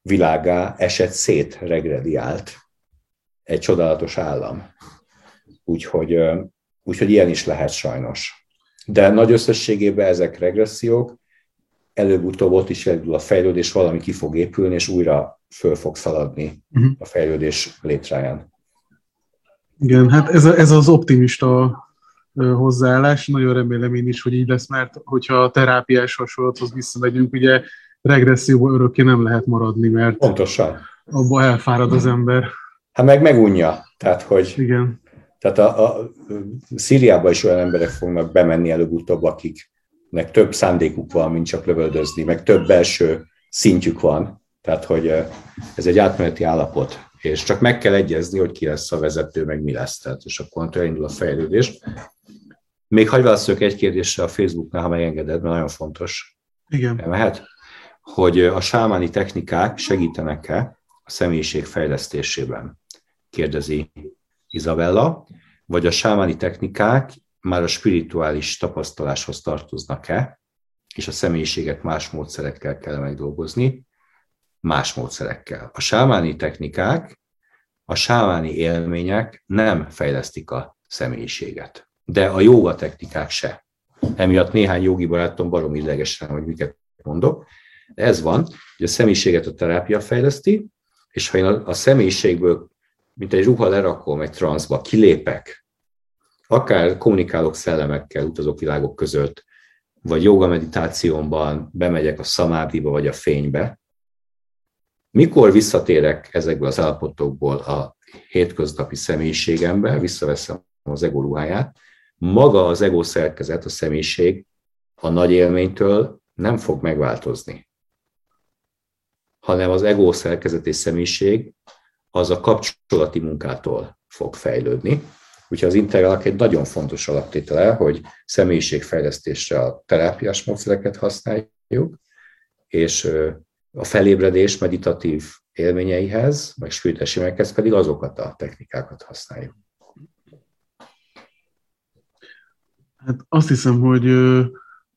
világá esett szét regrediált egy csodálatos állam. Úgyhogy, úgyhogy ilyen is lehet sajnos. De nagy összességében ezek regressziók, előbb-utóbb ott is elindul a fejlődés, valami ki fog épülni, és újra föl fog szaladni uh-huh. a fejlődés létráján. Igen, hát ez, ez az optimista hozzáállás, nagyon remélem én is, hogy így lesz, mert hogyha a terápiás hasonlathoz visszamegyünk, ugye regresszióban örökké nem lehet maradni, mert Pontosan. abba elfárad az ember. Hát meg megunja, tehát hogy Igen. Tehát a, a Szíriában is olyan emberek fognak bemenni előbb-utóbb, akiknek több szándékuk van, mint csak lövöldözni, meg több belső szintjük van. Tehát, hogy ez egy átmeneti állapot és csak meg kell egyezni, hogy ki lesz a vezető, meg mi lesz, tehát, és akkor elindul a fejlődés. Még hagyj válaszoljak egy kérdésre a Facebooknál, ha megengeded, mert nagyon fontos. Igen. Mehet? Hogy a sámáni technikák segítenek-e a személyiség fejlesztésében? Kérdezi Izabella. Vagy a sámáni technikák már a spirituális tapasztaláshoz tartoznak-e, és a személyiséget más módszerekkel kell megdolgozni, más módszerekkel. A sámáni technikák, a sámáni élmények nem fejlesztik a személyiséget, de a jóga technikák se. Emiatt néhány jogi barátom barom idegesen, hogy miket mondok. Ez van, hogy a személyiséget a terápia fejleszti, és ha én a személyiségből, mint egy ruha lerakom egy transzba, kilépek, akár kommunikálok szellemekkel, utazok világok között, vagy joga meditációmban bemegyek a szamádiba vagy a fénybe, mikor visszatérek ezekből az állapotokból a hétköznapi személyiségembe, visszaveszem az ego ruháját, maga az ego szerkezet, a személyiség a nagy élménytől nem fog megváltozni, hanem az ego szerkezet és személyiség az a kapcsolati munkától fog fejlődni. Úgyhogy az integrálak egy nagyon fontos alaptétele, hogy személyiségfejlesztésre a terápiás módszereket használjuk, és a felébredés meditatív élményeihez, meg spirites pedig azokat a technikákat használjuk. Hát azt hiszem, hogy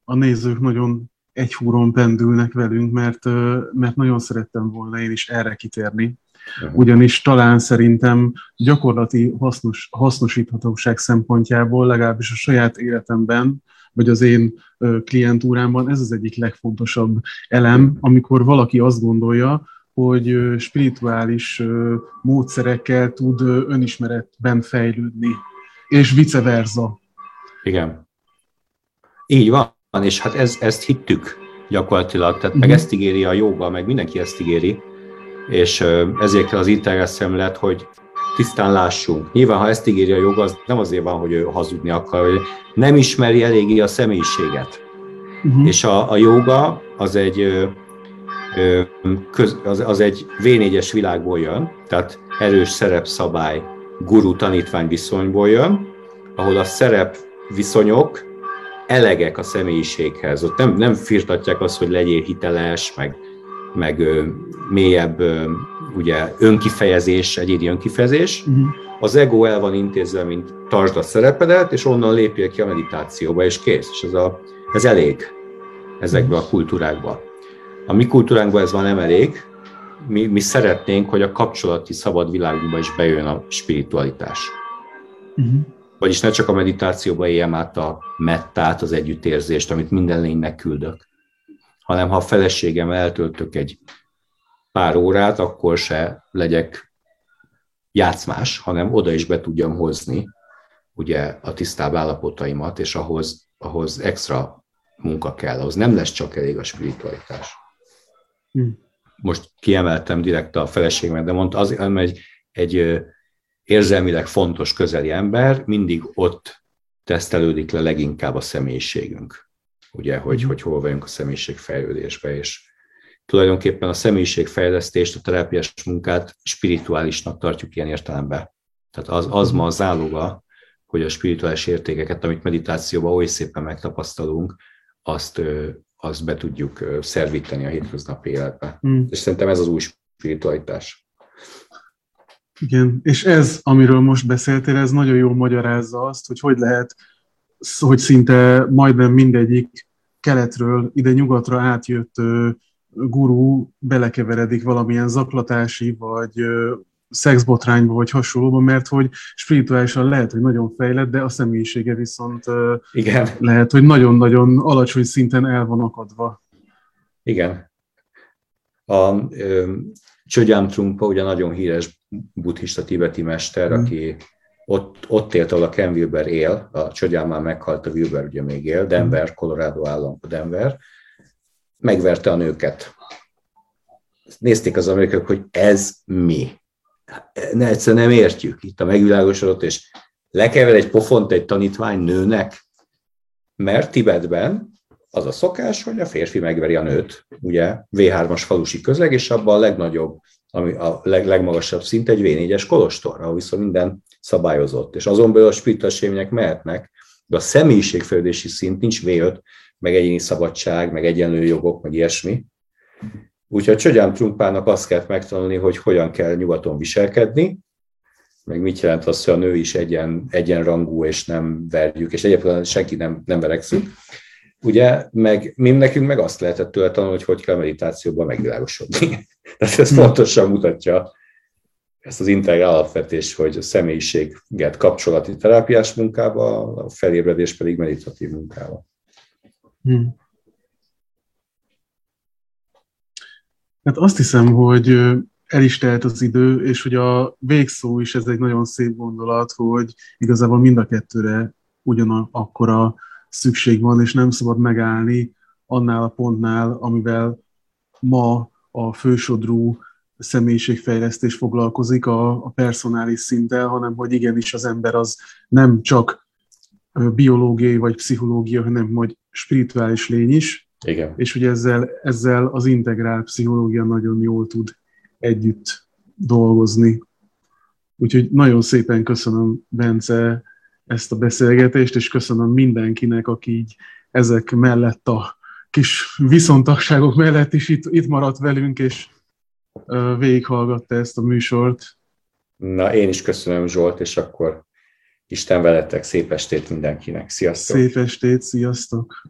a nézők nagyon egy húron pendülnek velünk, mert, mert nagyon szerettem volna én is erre kitérni. Ugyanis talán szerintem gyakorlati hasznos, hasznosíthatóság szempontjából, legalábbis a saját életemben, vagy az én klientúrámban ez az egyik legfontosabb elem, amikor valaki azt gondolja, hogy spirituális módszerekkel tud önismeretben fejlődni, és vice versa. Igen. Így van, és hát ez, ezt hittük gyakorlatilag, tehát meg mhm. ezt ígéri a joga, meg mindenki ezt ígéri, és ezért az integrált szemlet, hogy tisztán lássunk. Nyilván, ha ezt ígéri a jog, az nem azért van, hogy ő hazudni akar, hogy nem ismeri eléggé a személyiséget. Uh-huh. És a, a joga az egy, köz, az, az egy V4-es világból jön, tehát erős szerepszabály, guru-tanítvány viszonyból jön, ahol a szerep viszonyok elegek a személyiséghez. Ott nem, nem firtatják azt, hogy legyél hiteles, meg, meg ö, mélyebb ö, ugye önkifejezés, egyéni önkifejezés, uh-huh. az ego el van intézve, mint tartsd a szerepedet, és onnan lépjél ki a meditációba, és kész. És ez, a, ez elég ezekbe a kultúrákba. A mi kultúránkban ez van nem elég, mi, mi szeretnénk, hogy a kapcsolati szabad világunkba is bejön a spiritualitás. Uh-huh. Vagyis ne csak a meditációba éljem át a mettát, az együttérzést, amit minden lénynek küldök, hanem ha a feleségem eltöltök egy pár órát, akkor se legyek játszmás, hanem oda is be tudjam hozni ugye a tisztább állapotaimat, és ahhoz, ahhoz extra munka kell, ahhoz nem lesz csak elég a spiritualitás. Hmm. Most kiemeltem direkt a feleségemet, de mondta, az, egy, egy érzelmileg fontos közeli ember, mindig ott tesztelődik le leginkább a személyiségünk. Ugye, hogy, hmm. hogy hol vagyunk a személyiségfejlődésbe, és tulajdonképpen a személyiségfejlesztést, a terápiás munkát spirituálisnak tartjuk ilyen értelemben. Tehát az, az ma a záloga, hogy a spirituális értékeket, amit meditációban oly szépen megtapasztalunk, azt, azt be tudjuk szervíteni a hétköznapi életbe. Mm. És szerintem ez az új spiritualitás. Igen, és ez, amiről most beszéltél, ez nagyon jól magyarázza azt, hogy hogy lehet, hogy szinte majdnem mindegyik keletről ide nyugatra átjött gurú belekeveredik valamilyen zaklatási vagy szexbotrányba vagy hasonlóba, mert hogy spirituálisan lehet, hogy nagyon fejlett, de a személyisége viszont Igen. lehet, hogy nagyon-nagyon alacsony szinten el van akadva. Igen. A Csögyám Trungpa, ugye nagyon híres buddhista tibeti mester, mm. aki ott, ott élt, ahol a Ken Wilber él, a Csögyám már meghalt, a Wilber ugye még él, Denver, Colorado állam, Denver, megverte a nőket. Nézték az amerikaiak, hogy ez mi? Ne, egyszerűen nem értjük itt a megvilágosodott, és lekever egy pofont egy tanítvány nőnek, mert Tibetben az a szokás, hogy a férfi megveri a nőt, ugye V3-as falusi közeg, és abban a legnagyobb, ami a leg, legmagasabb szint egy V4-es kolostor, ahol viszont minden szabályozott. És azon belül a spirituális mehetnek, de a személyiségfejlődési szint nincs V5, meg egyéni szabadság, meg egyenlő jogok, meg ilyesmi. Úgyhogy Csögyám Trumpának azt kell megtanulni, hogy hogyan kell nyugaton viselkedni, meg mit jelent az, hogy a nő is egyen, egyenrangú, és nem verjük, és egyébként senki nem, nem verekszünk. Ugye, meg mi nekünk meg azt lehetett tőle tanulni, hogy hogy kell meditációban megvilágosodni. Tehát ez fontosan mutatja ezt az integrál alapvetés, hogy a személyiséget kapcsolati terápiás munkába, a felébredés pedig meditatív munkába. Hmm. Hát azt hiszem, hogy el is telt az idő, és hogy a végszó is ez egy nagyon szép gondolat, hogy igazából mind a kettőre ugyanakkor a szükség van, és nem szabad megállni annál a pontnál, amivel ma a fősodrú személyiségfejlesztés foglalkozik a, a personális szinten, hanem hogy igenis az ember az nem csak biológiai vagy pszichológia, hanem hogy spirituális lény is. Igen. És hogy ezzel, ezzel az integrál pszichológia nagyon jól tud együtt dolgozni. Úgyhogy nagyon szépen köszönöm, Bence, ezt a beszélgetést, és köszönöm mindenkinek, aki így ezek mellett a kis viszontagságok mellett is itt, itt maradt velünk, és végighallgatta ezt a műsort. Na, én is köszönöm, Zsolt, és akkor Isten veletek, szép estét mindenkinek. Sziasztok! Szép estét, sziasztok!